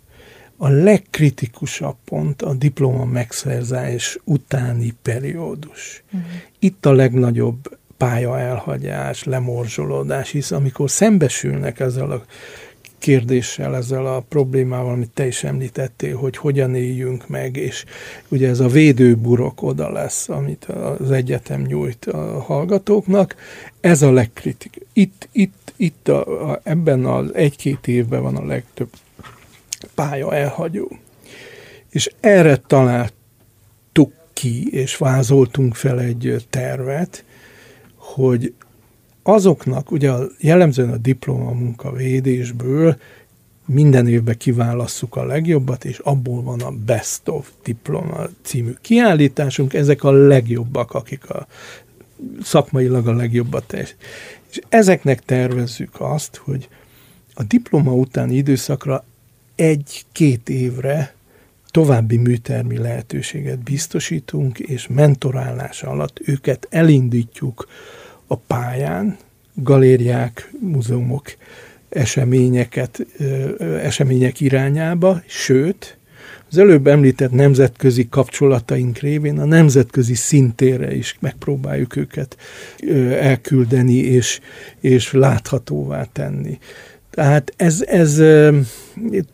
[SPEAKER 2] a legkritikusabb pont a diploma megszerzés utáni periódus. Uh-huh. Itt a legnagyobb pálya elhagyás, lemorzsolódás, hisz amikor szembesülnek ezzel a kérdéssel, ezzel a problémával, amit te is említettél, hogy hogyan éljünk meg, és ugye ez a védőburok oda lesz, amit az egyetem nyújt a hallgatóknak, ez a legkritik. Itt, itt, itt a, a, ebben az egy-két évben van a legtöbb pálya elhagyó. És erre találtuk ki, és vázoltunk fel egy tervet, hogy azoknak, ugye jellemzően a diplomamunka védésből minden évben kiválasszuk a legjobbat, és abból van a Best of Diploma című kiállításunk, ezek a legjobbak, akik a szakmailag a legjobbat teljes. És ezeknek tervezzük azt, hogy a diploma utáni időszakra egy-két évre további műtermi lehetőséget biztosítunk, és mentorálás alatt őket elindítjuk a pályán, galériák, múzeumok eseményeket, események irányába, sőt, az előbb említett nemzetközi kapcsolataink révén a nemzetközi szintére is megpróbáljuk őket elküldeni és, és láthatóvá tenni. Tehát ez, ez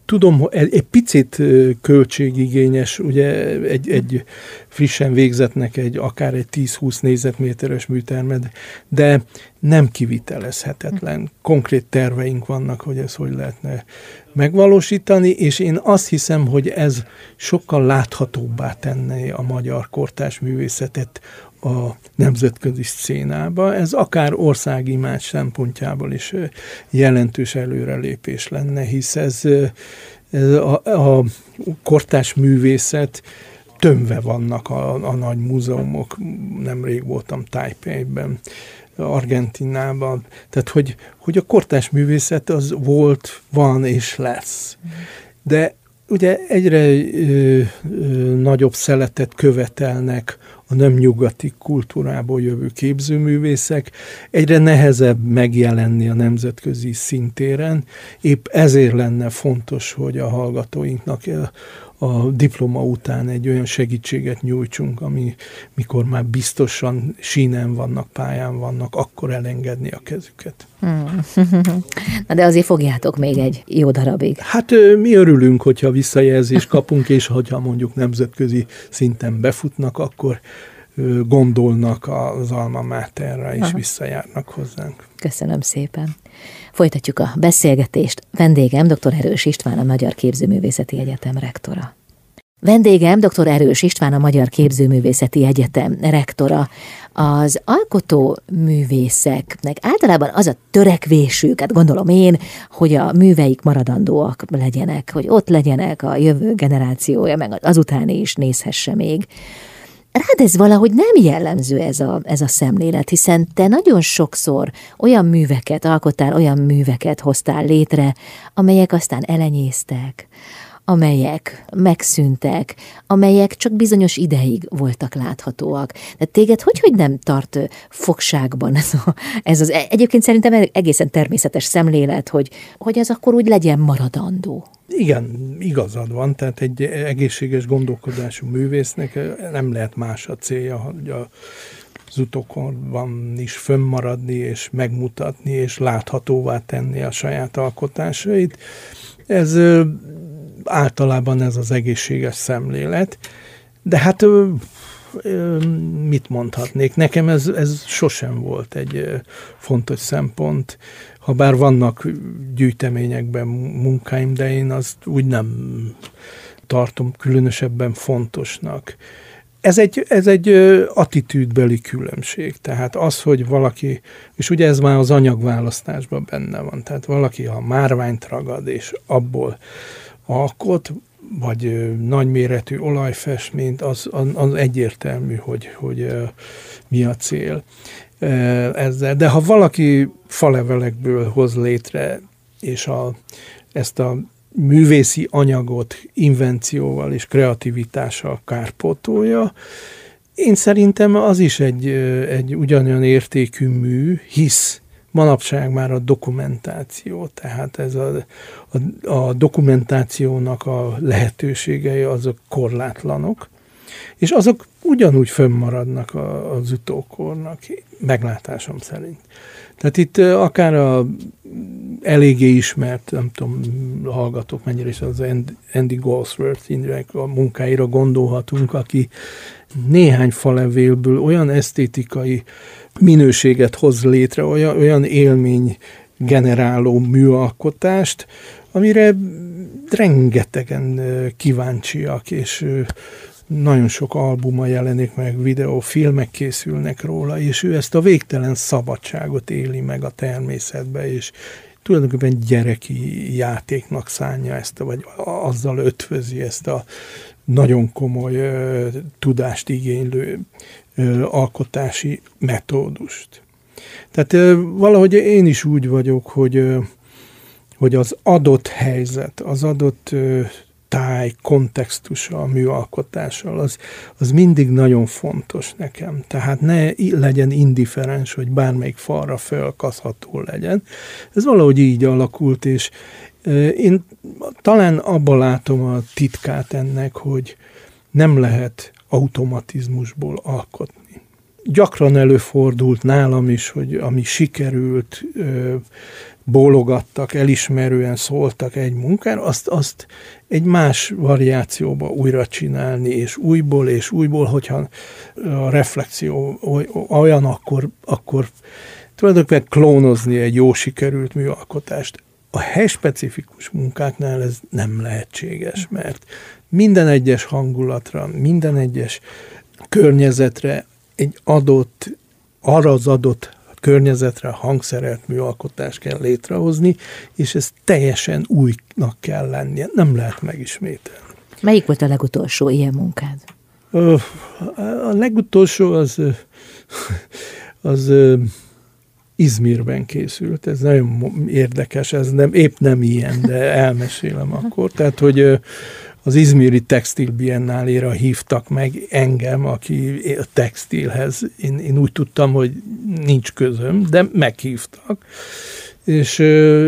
[SPEAKER 2] tudom, egy picit költségigényes, ugye egy, egy frissen végzetnek egy akár egy 10-20 négyzetméteres műtermed, de nem kivitelezhetetlen. Konkrét terveink vannak, hogy ezt hogy lehetne megvalósítani, és én azt hiszem, hogy ez sokkal láthatóbbá tenné a magyar kortás művészetet a nemzetközi szcénába. Ez akár országimás szempontjából is jelentős előrelépés lenne, hisz ez, ez a, a kortás művészet tömve vannak a, a nagy múzeumok. Nemrég voltam Taipei-ben, Argentinában. Tehát, hogy, hogy a kortás művészet az volt, van és lesz. De ugye egyre ö, ö, nagyobb szeletet követelnek a nem nyugati kultúrából jövő képzőművészek, egyre nehezebb megjelenni a nemzetközi szintéren. Épp ezért lenne fontos, hogy a hallgatóinknak a diploma után egy olyan segítséget nyújtsunk, ami mikor már biztosan sínen vannak, pályán vannak, akkor elengedni a kezüket. Hmm.
[SPEAKER 1] Na de azért fogjátok még egy jó darabig.
[SPEAKER 2] Hát mi örülünk, hogyha visszajelzést kapunk, és hogyha mondjuk nemzetközi szinten befutnak, akkor gondolnak az alma máterra, és Aha. visszajárnak hozzánk.
[SPEAKER 1] Köszönöm szépen. Folytatjuk a beszélgetést. Vendégem dr. Erős István, a Magyar Képzőművészeti Egyetem rektora. Vendégem dr. Erős István, a Magyar Képzőművészeti Egyetem rektora. Az alkotó művészeknek általában az a törekvésük, hát gondolom én, hogy a műveik maradandóak legyenek, hogy ott legyenek a jövő generációja, meg azután is nézhesse még. Rád ez valahogy nem jellemző ez a, ez a szemlélet, hiszen te nagyon sokszor olyan műveket alkottál, olyan műveket hoztál létre, amelyek aztán elenyésztek, amelyek megszűntek, amelyek csak bizonyos ideig voltak láthatóak. De téged hogy, hogy nem tart fogságban ez, a, ez az egyébként szerintem egészen természetes szemlélet, hogy, hogy ez akkor úgy legyen maradandó.
[SPEAKER 2] Igen, igazad van, tehát egy egészséges gondolkodású művésznek nem lehet más a célja, hogy a az utókorban is fönnmaradni, és megmutatni, és láthatóvá tenni a saját alkotásait. Ez általában ez az egészséges szemlélet, de hát mit mondhatnék? Nekem ez, ez sosem volt egy fontos szempont, ha bár vannak gyűjteményekben munkáim, de én azt úgy nem tartom különösebben fontosnak. ez egy, ez egy attitűdbeli különbség. Tehát az, hogy valaki, és ugye ez már az anyagválasztásban benne van, tehát valaki, ha márványt ragad, és abból alkot, vagy nagyméretű olajfestményt, az, az egyértelmű, hogy, hogy mi a cél ezzel. De ha valaki falevelekből hoz létre, és a, ezt a művészi anyagot invencióval és kreativitással kárpótolja, én szerintem az is egy, egy ugyanolyan értékű mű, hisz manapság már a dokumentáció, tehát ez a, a, a dokumentációnak a lehetőségei azok korlátlanok, és azok ugyanúgy fönnmaradnak az utókornak, meglátásom szerint. Tehát itt akár a eléggé ismert, nem tudom, hallgatók mennyire is az Andy Goldsworth a munkáira gondolhatunk, aki néhány falevélből olyan esztétikai minőséget hoz létre, olyan, olyan élmény generáló műalkotást, amire rengetegen kíváncsiak, és nagyon sok albuma jelenik meg, videó, filmek készülnek róla, és ő ezt a végtelen szabadságot éli meg a természetbe, és tulajdonképpen gyereki játéknak szánja ezt, vagy azzal ötvözi ezt a nagyon komoly ö, tudást igénylő alkotási metódust. Tehát valahogy én is úgy vagyok, hogy, hogy az adott helyzet, az adott táj, kontextusa a műalkotással, az, az mindig nagyon fontos nekem. Tehát ne legyen indiferens, hogy bármelyik falra fölkaszható legyen. Ez valahogy így alakult, és én talán abban látom a titkát ennek, hogy nem lehet automatizmusból alkotni. Gyakran előfordult nálam is, hogy ami sikerült, bólogattak, elismerően szóltak egy munkára, azt, azt egy más variációba újra csinálni, és újból és újból, hogyha a reflexió olyan, akkor, akkor tulajdonképpen klónozni egy jó sikerült műalkotást. A helyspecifikus munkáknál ez nem lehetséges, mert minden egyes hangulatra, minden egyes környezetre egy adott, arra az adott környezetre hangszerelt műalkotást kell létrehozni, és ez teljesen újnak kell lennie, nem lehet megismételni.
[SPEAKER 1] Melyik volt a legutolsó ilyen munkád?
[SPEAKER 2] A legutolsó az, az Izmirben készült. Ez nagyon érdekes, ez nem, épp nem ilyen, de elmesélem akkor. Tehát, hogy az izmiri textil biennáléra hívtak meg engem, aki a textilhez. Én, én úgy tudtam, hogy nincs közöm, de meghívtak. És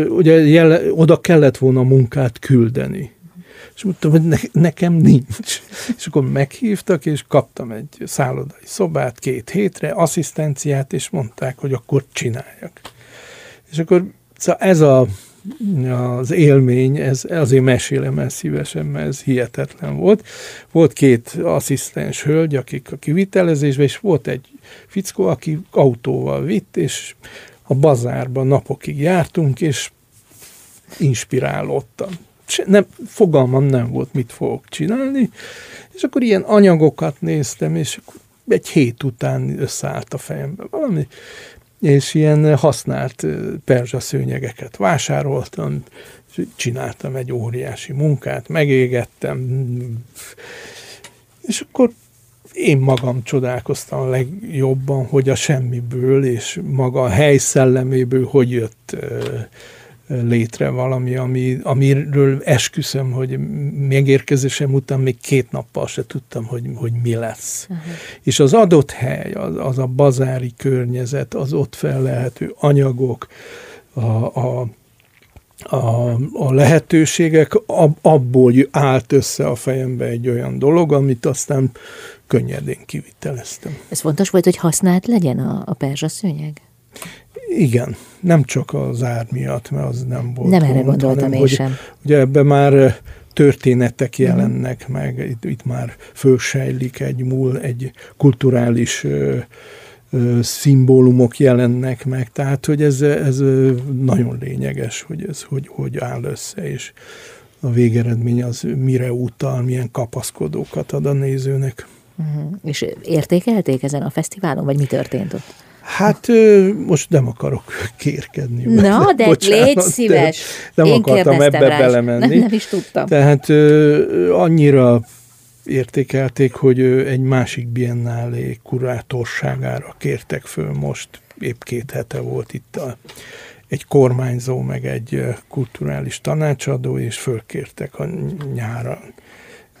[SPEAKER 2] ugye jele, oda kellett volna munkát küldeni. És mondtam, hogy ne, nekem nincs. És akkor meghívtak, és kaptam egy szállodai szobát két hétre, asszisztenciát, és mondták, hogy akkor csináljak. És akkor szóval ez a az élmény, ez, azért mesélem el szívesen, mert ez hihetetlen volt. Volt két asszisztens hölgy, akik a kivitelezésben, és volt egy fickó, aki autóval vitt, és a bazárban napokig jártunk, és inspirálódtam. Nem, fogalmam nem volt, mit fogok csinálni, és akkor ilyen anyagokat néztem, és egy hét után összeállt a fejembe valami, és ilyen használt perzsa szőnyegeket vásároltam, csináltam egy óriási munkát, megégettem, és akkor én magam csodálkoztam a legjobban, hogy a semmiből és maga a hely szelleméből hogy jött létre valami, ami, amiről esküszöm, hogy megérkezésem után még két nappal se tudtam, hogy, hogy mi lesz. Uh-huh. És az adott hely, az, az a bazári környezet, az ott fellehető anyagok, a, a a, a lehetőségek, ab, abból állt össze a fejembe egy olyan dolog, amit aztán könnyedén kiviteleztem.
[SPEAKER 1] Ez fontos volt, hogy használt legyen a, a perzsa szőnyeg?
[SPEAKER 2] Igen, nem csak az ár miatt, mert az nem volt.
[SPEAKER 1] Nem erre gondoltam hanem, én hogy, sem.
[SPEAKER 2] Ugye ebben már történetek mhm. jelennek mm. meg, itt, itt már fölsejlik egy múl, egy kulturális ö, ö, szimbólumok jelennek meg, tehát hogy ez, ez nagyon lényeges, hogy ez hogy, hogy áll össze, és a végeredmény az mire utal, milyen kapaszkodókat ad a nézőnek.
[SPEAKER 1] Uh-huh. És értékelték ezen a fesztiválon, vagy mi történt ott?
[SPEAKER 2] Hát most nem akarok kérkedni.
[SPEAKER 1] Na, de Bocsánat, légy szíves.
[SPEAKER 2] Nem Én akartam ebbe rá, belemenni.
[SPEAKER 1] Nem, nem is tudtam.
[SPEAKER 2] Tehát annyira értékelték, hogy egy másik biennálé kurátorságára kértek föl most. Épp két hete volt itt a, egy kormányzó, meg egy kulturális tanácsadó, és fölkértek a nyára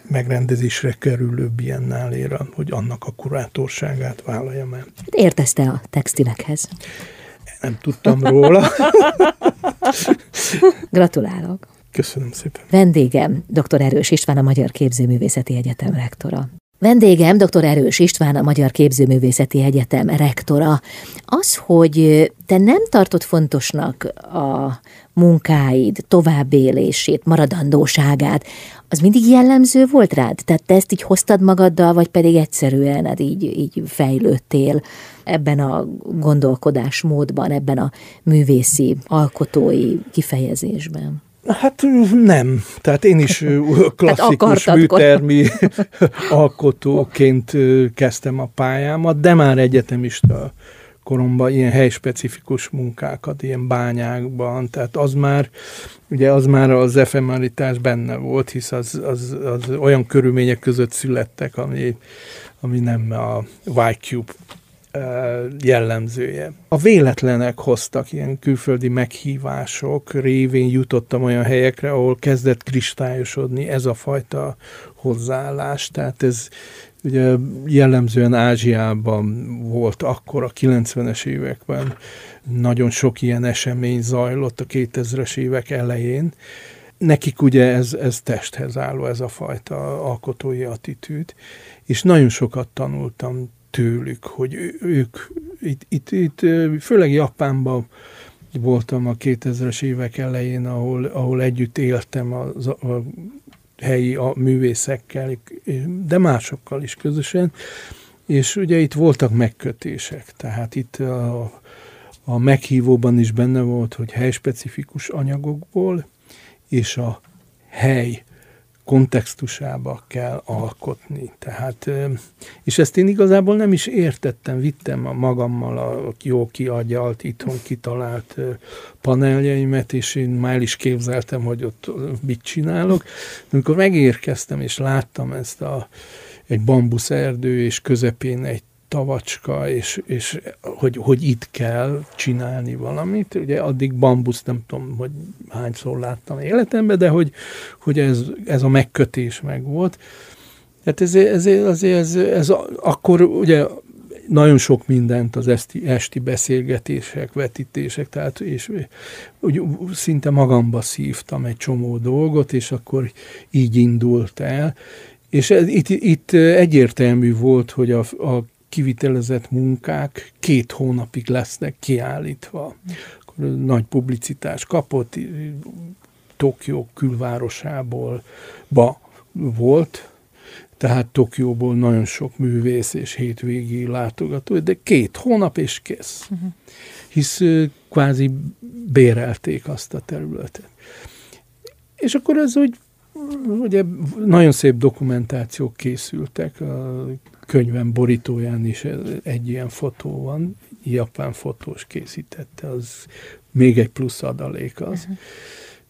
[SPEAKER 2] megrendezésre kerülő biennáléra, hogy annak a kurátorságát vállaljam el.
[SPEAKER 1] Értezte a textilekhez?
[SPEAKER 2] Nem tudtam róla.
[SPEAKER 1] Gratulálok.
[SPEAKER 2] Köszönöm szépen.
[SPEAKER 1] Vendégem dr. Erős István, a Magyar Képzőművészeti Egyetem rektora. Vendégem dr. Erős István, a Magyar Képzőművészeti Egyetem rektora. Az, hogy te nem tartott fontosnak a munkáid továbbélését, maradandóságát, az mindig jellemző volt rád? Tehát te ezt így hoztad magaddal, vagy pedig egyszerűen hát így, így fejlődtél ebben a gondolkodásmódban, ebben a művészi, alkotói kifejezésben?
[SPEAKER 2] Hát nem. Tehát én is klasszikus hát műtermi alkotóként kezdtem a pályámat, de már egyetemista koromban ilyen helyspecifikus munkákat, ilyen bányákban, tehát az már, ugye az már az efemeritás benne volt, hisz az, az, az olyan körülmények között születtek, ami, ami nem a Y-Cube jellemzője. A véletlenek hoztak ilyen külföldi meghívások, révén jutottam olyan helyekre, ahol kezdett kristályosodni ez a fajta hozzáállás, tehát ez ugye jellemzően Ázsiában volt akkor a 90-es években, nagyon sok ilyen esemény zajlott a 2000-es évek elején. Nekik ugye ez, ez testhez álló, ez a fajta alkotói attitűd, és nagyon sokat tanultam tőlük, hogy ők itt, itt, itt főleg Japánban voltam a 2000-es évek elején, ahol, ahol együtt éltem a, a helyi a művészekkel, de másokkal is közösen, és ugye itt voltak megkötések, tehát itt a, a meghívóban is benne volt, hogy helyspecifikus anyagokból és a hely kontextusába kell alkotni. Tehát, és ezt én igazából nem is értettem, vittem a magammal a jó kiagyalt, itthon kitalált paneljeimet, és én már is képzeltem, hogy ott mit csinálok. Amikor megérkeztem, és láttam ezt a egy bambuszerdő, és közepén egy tavacska, és, és hogy, hogy itt kell csinálni valamit. Ugye addig bambusz nem tudom, hogy hányszor láttam életemben, de hogy, hogy ez, ez a megkötés meg volt. Hát ez, ez, ez, ez, ez, akkor ugye nagyon sok mindent az esti, esti beszélgetések, vetítések, tehát és úgy, szinte magamba szívtam egy csomó dolgot, és akkor így indult el. És ez, itt, itt egyértelmű volt, hogy a, a kivitelezett munkák két hónapig lesznek kiállítva. Akkor nagy publicitás kapott, Tokió külvárosából ba volt, tehát Tokióból nagyon sok művész és hétvégi látogató, de két hónap és kész. Uh-huh. Hisz kvázi bérelték azt a területet. És akkor ez úgy, ugye nagyon szép dokumentációk készültek, a könyvem borítóján is egy ilyen fotó van, japán fotós készítette, az még egy plusz adalék az. Uh-huh.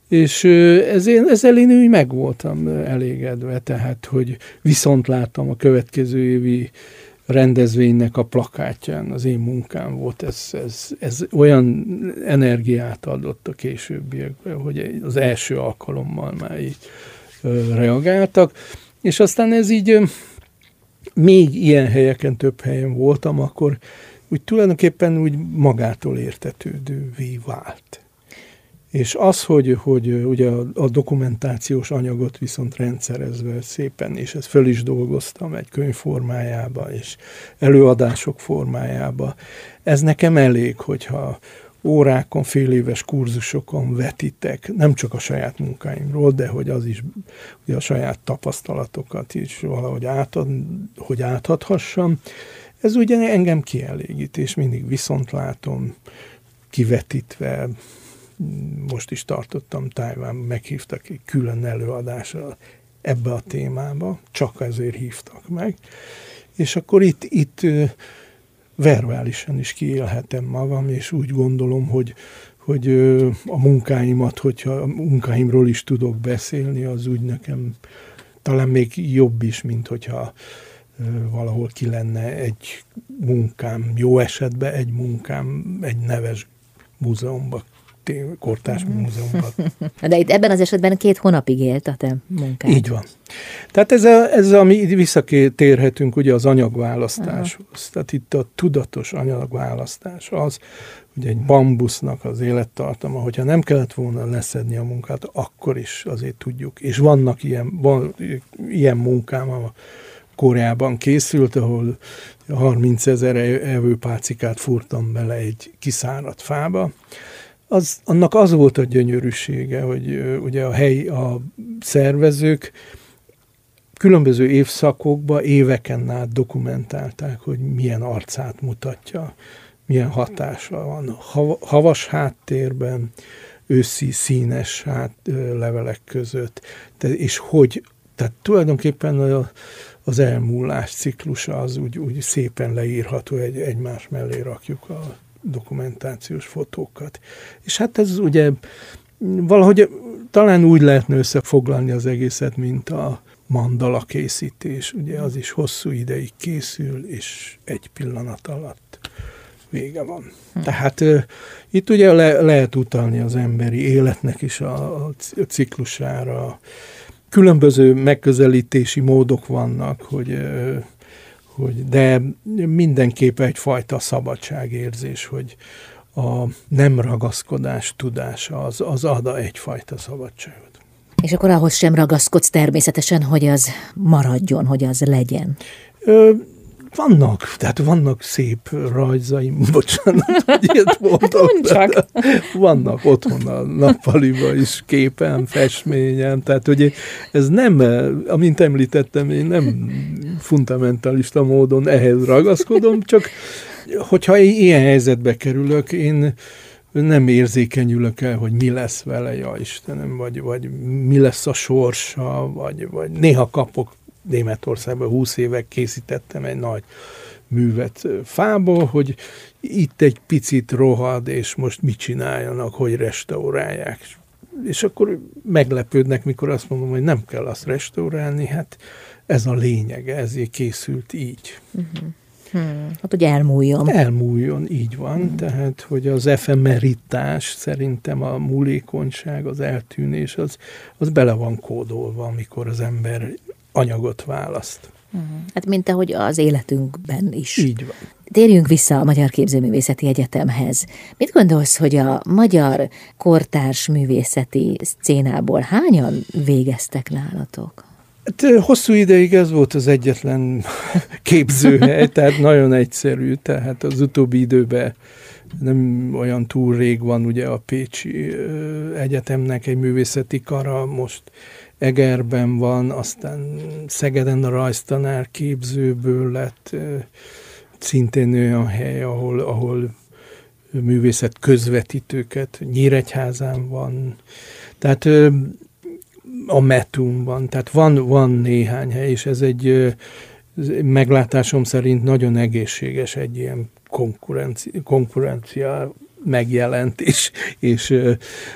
[SPEAKER 2] És ezért, ezzel én úgy meg voltam elégedve, tehát, hogy viszont láttam a következő évi rendezvénynek a plakátján az én munkám volt, ez, ez, ez olyan energiát adott a későbbiekben, hogy az első alkalommal már így reagáltak, és aztán ez így még ilyen helyeken, több helyen voltam, akkor úgy tulajdonképpen úgy magától értetődővé vált. És az, hogy, hogy ugye a, a dokumentációs anyagot viszont rendszerezve szépen, és ezt föl is dolgoztam egy könyv formájába, és előadások formájába, ez nekem elég, hogyha órákon, fél éves kurzusokon vetitek, nem csak a saját munkáimról, de hogy az is, hogy a saját tapasztalatokat is valahogy átad, hogy átadhassam. Ez ugye engem kielégít, és mindig viszont látom kivetítve, most is tartottam Tájván, meghívtak egy külön előadásra, ebbe a témába, csak ezért hívtak meg, és akkor itt, itt verbálisan is kiélhetem magam, és úgy gondolom, hogy, hogy a munkáimat, hogyha a munkáimról is tudok beszélni, az úgy nekem talán még jobb is, mint hogyha valahol ki lenne egy munkám, jó esetben egy munkám egy neves múzeumban kortás mhm. múzeumban.
[SPEAKER 1] De itt ebben az esetben két hónapig élt a te munkád.
[SPEAKER 2] Így van. Tehát ez, a, ez ami visszatérhetünk ugye az anyagválasztáshoz. Aha. Tehát itt a tudatos anyagválasztás az, hogy egy bambusznak az élettartama, hogyha nem kellett volna leszedni a munkát, akkor is azért tudjuk. És vannak ilyen, van, ilyen munkám, a Koreában készült, ahol 30 ezer evőpácikát furtam bele egy kiszáradt fába, az, annak az volt a gyönyörűsége, hogy ugye a helyi, a szervezők különböző évszakokban éveken át dokumentálták, hogy milyen arcát mutatja, milyen hatása van. Havas háttérben, őszi színes hát, levelek között, de, és hogy, tehát tulajdonképpen a, az elmúlás ciklusa az úgy, úgy szépen leírható, egy, egymás mellé rakjuk a dokumentációs fotókat. És hát ez ugye valahogy talán úgy lehetne összefoglalni az egészet, mint a mandala készítés. Ugye az is hosszú ideig készül, és egy pillanat alatt vége van. Hm. Tehát uh, itt ugye le, lehet utalni az emberi életnek is a, a ciklusára. Különböző megközelítési módok vannak, hogy uh, hogy de mindenképp egyfajta szabadságérzés, hogy a nem ragaszkodás tudása az, az ad egyfajta szabadságot.
[SPEAKER 1] És akkor ahhoz sem ragaszkodsz természetesen, hogy az maradjon, hogy az legyen.
[SPEAKER 2] Ö, vannak, tehát vannak szép rajzaim, bocsánat, hogy ilyet mondok.
[SPEAKER 1] csak.
[SPEAKER 2] Vannak otthon a nappaliba is képen, festményem, tehát hogy ez nem, amint említettem, én nem fundamentalista módon ehhez ragaszkodom, csak hogyha ilyen helyzetbe kerülök, én nem érzékenyülök el, hogy mi lesz vele, ja Istenem, vagy, vagy mi lesz a sorsa, vagy, vagy néha kapok Németországban 20 évek készítettem egy nagy művet fából, hogy itt egy picit rohad, és most mit csináljanak, hogy restaurálják. És akkor meglepődnek, mikor azt mondom, hogy nem kell azt restaurálni, hát ez a lényege, ezért készült így. Uh-huh.
[SPEAKER 1] Hmm. Hát, hogy elmúljon.
[SPEAKER 2] Elmúljon, így van. Hmm. Tehát, hogy az efemeritás, szerintem a múlékonyság, az eltűnés, az, az bele van kódolva, amikor az ember anyagot választ.
[SPEAKER 1] Uh-huh. Hát mint ahogy az életünkben is.
[SPEAKER 2] Így van.
[SPEAKER 1] Térjünk vissza a Magyar Képzőművészeti Egyetemhez. Mit gondolsz, hogy a magyar kortárs művészeti szcénából hányan végeztek nálatok?
[SPEAKER 2] Hát, hosszú ideig ez volt az egyetlen képzőhely, tehát nagyon egyszerű, tehát az utóbbi időben nem olyan túl rég van ugye a Pécsi Egyetemnek egy művészeti kara, most Egerben van, aztán Szegeden a rajztanár képzőből lett szintén olyan hely, ahol, ahol művészet közvetítőket, Nyíregyházán van, tehát a Metumban, tehát van, van néhány hely, és ez egy meglátásom szerint nagyon egészséges egy ilyen konkurencia, konkurencia megjelent, és, és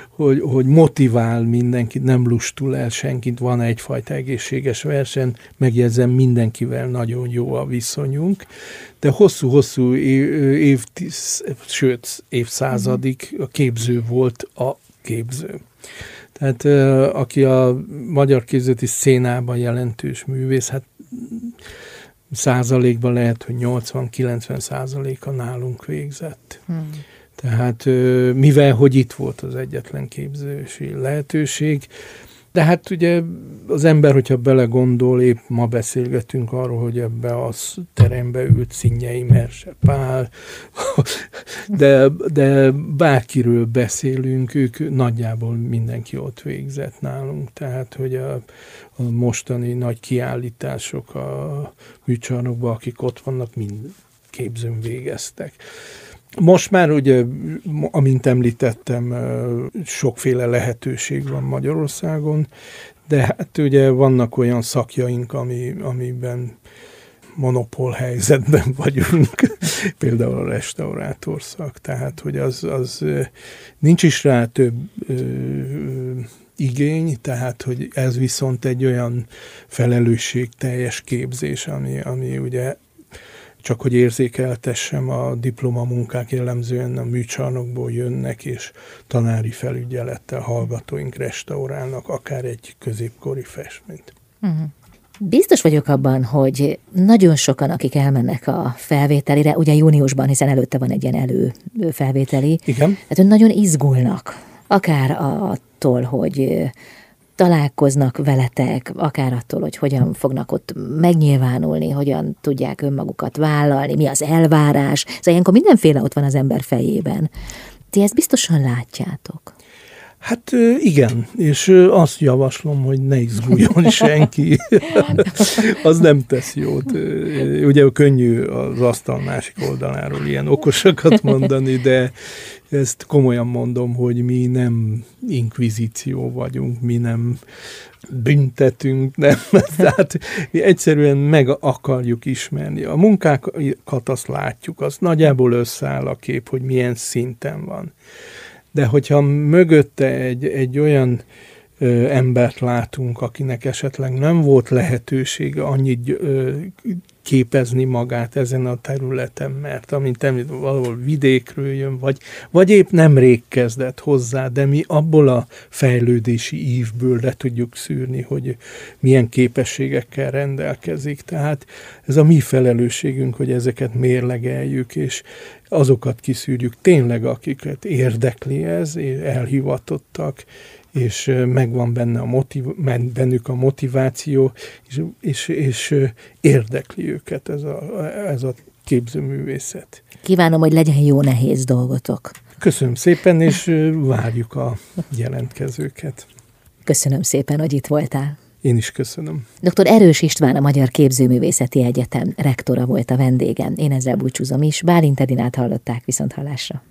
[SPEAKER 2] hogy, hogy motivál mindenkit, nem lustul el senkit, van egyfajta egészséges verseny, megjegyzem, mindenkivel nagyon jó a viszonyunk, de hosszú-hosszú év, év sőt, évszázadig a képző volt a képző. Tehát aki a magyar képzőti szénában jelentős művész, hát százalékban lehet, hogy 80-90 százaléka nálunk végzett. Hmm. Tehát mivel, hogy itt volt az egyetlen képzési lehetőség, de hát ugye az ember, hogyha belegondol, épp ma beszélgetünk arról, hogy ebbe a terembe ült Szinnyei Merse Pál, de, de bárkiről beszélünk, ők nagyjából mindenki ott végzett nálunk, tehát hogy a, a mostani nagy kiállítások a műcsarnokban, akik ott vannak, mind képzőn végeztek. Most már ugye, amint említettem, sokféle lehetőség van Magyarországon, de hát ugye vannak olyan szakjaink, ami, amiben monopól helyzetben vagyunk, például a restaurátorszak, tehát hogy az, az nincs is rá több ö, igény, tehát hogy ez viszont egy olyan felelősségteljes képzés, ami, ami ugye csak hogy érzékeltessem, a diplomamunkák jellemzően a műcsarnokból jönnek, és tanári felügyelettel hallgatóink restaurálnak akár egy középkori festményt. Uh-huh.
[SPEAKER 1] Biztos vagyok abban, hogy nagyon sokan, akik elmennek a felvételire, ugye júniusban, hiszen előtte van egy ilyen elő felvételi,
[SPEAKER 2] Igen.
[SPEAKER 1] tehát nagyon izgulnak, akár attól, hogy találkoznak veletek, akár attól, hogy hogyan fognak ott megnyilvánulni, hogyan tudják önmagukat vállalni, mi az elvárás. Szóval ilyenkor mindenféle ott van az ember fejében. Ti ezt biztosan látjátok.
[SPEAKER 2] Hát igen, és azt javaslom, hogy ne izguljon senki. az nem tesz jót. Ugye könnyű az asztal másik oldaláról ilyen okosakat mondani, de ezt komolyan mondom, hogy mi nem inkvizíció vagyunk, mi nem büntetünk, nem. Tehát mi egyszerűen meg akarjuk ismerni. A munkákat azt látjuk, az nagyjából összeáll a kép, hogy milyen szinten van de hogyha mögötte egy, egy olyan ö, embert látunk, akinek esetleg nem volt lehetősége annyit ö, képezni magát ezen a területen, mert amint említ, valahol vidékről jön, vagy, vagy épp nemrég kezdett hozzá, de mi abból a fejlődési ívből le tudjuk szűrni, hogy milyen képességekkel rendelkezik. Tehát ez a mi felelősségünk, hogy ezeket mérlegeljük, és azokat kiszűrjük tényleg, akiket érdekli ez, elhivatottak, és megvan benne a motiv, bennük a motiváció, és, és, és érdekli őket ez a, ez a képzőművészet.
[SPEAKER 1] Kívánom, hogy legyen jó nehéz dolgotok.
[SPEAKER 2] Köszönöm szépen, és várjuk a jelentkezőket.
[SPEAKER 1] Köszönöm szépen, hogy itt voltál.
[SPEAKER 2] Én is köszönöm.
[SPEAKER 1] Dr. Erős István, a Magyar Képzőművészeti Egyetem rektora volt a vendégem. Én ezzel búcsúzom is. Bálint Edinát hallották viszont hallásra.